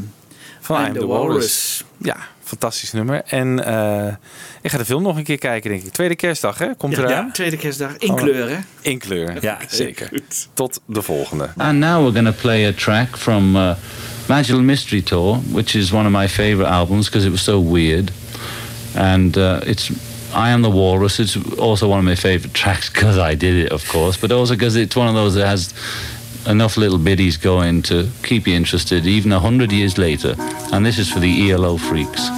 Van I'm The Walrus. Ja, fantastisch nummer. En eh, ik ga de film nog een keer kijken, denk ik. Tweede kerstdag, hè? Komt Ja, eraan. ja, tweede kerstdag. In Oh, kleur, hè? In kleur, ja, zeker. Tot de volgende. And now we're going to play a track from uh, Magical Mystery Tour, which is one of my favorite albums because it was so weird. And uh, it's I Am the Walrus. It's also one of my favorite tracks because I did it, of course, but also because it's one of those that has enough little biddies going to keep you interested even a hundred years later. And this is for the ELO freaks.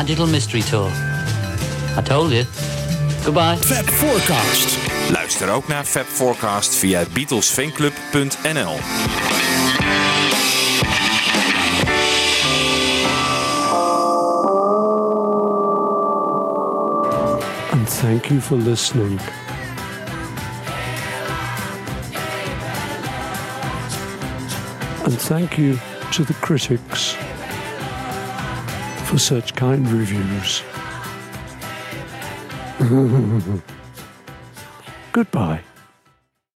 Magical mystery tour. I told you. Goodbye. Fab Forecast. Luister ook naar Fab Forecast via beatlesfanclub.nl. And thank you for listening. And thank you to the critics for such kind reviews. Goodbye.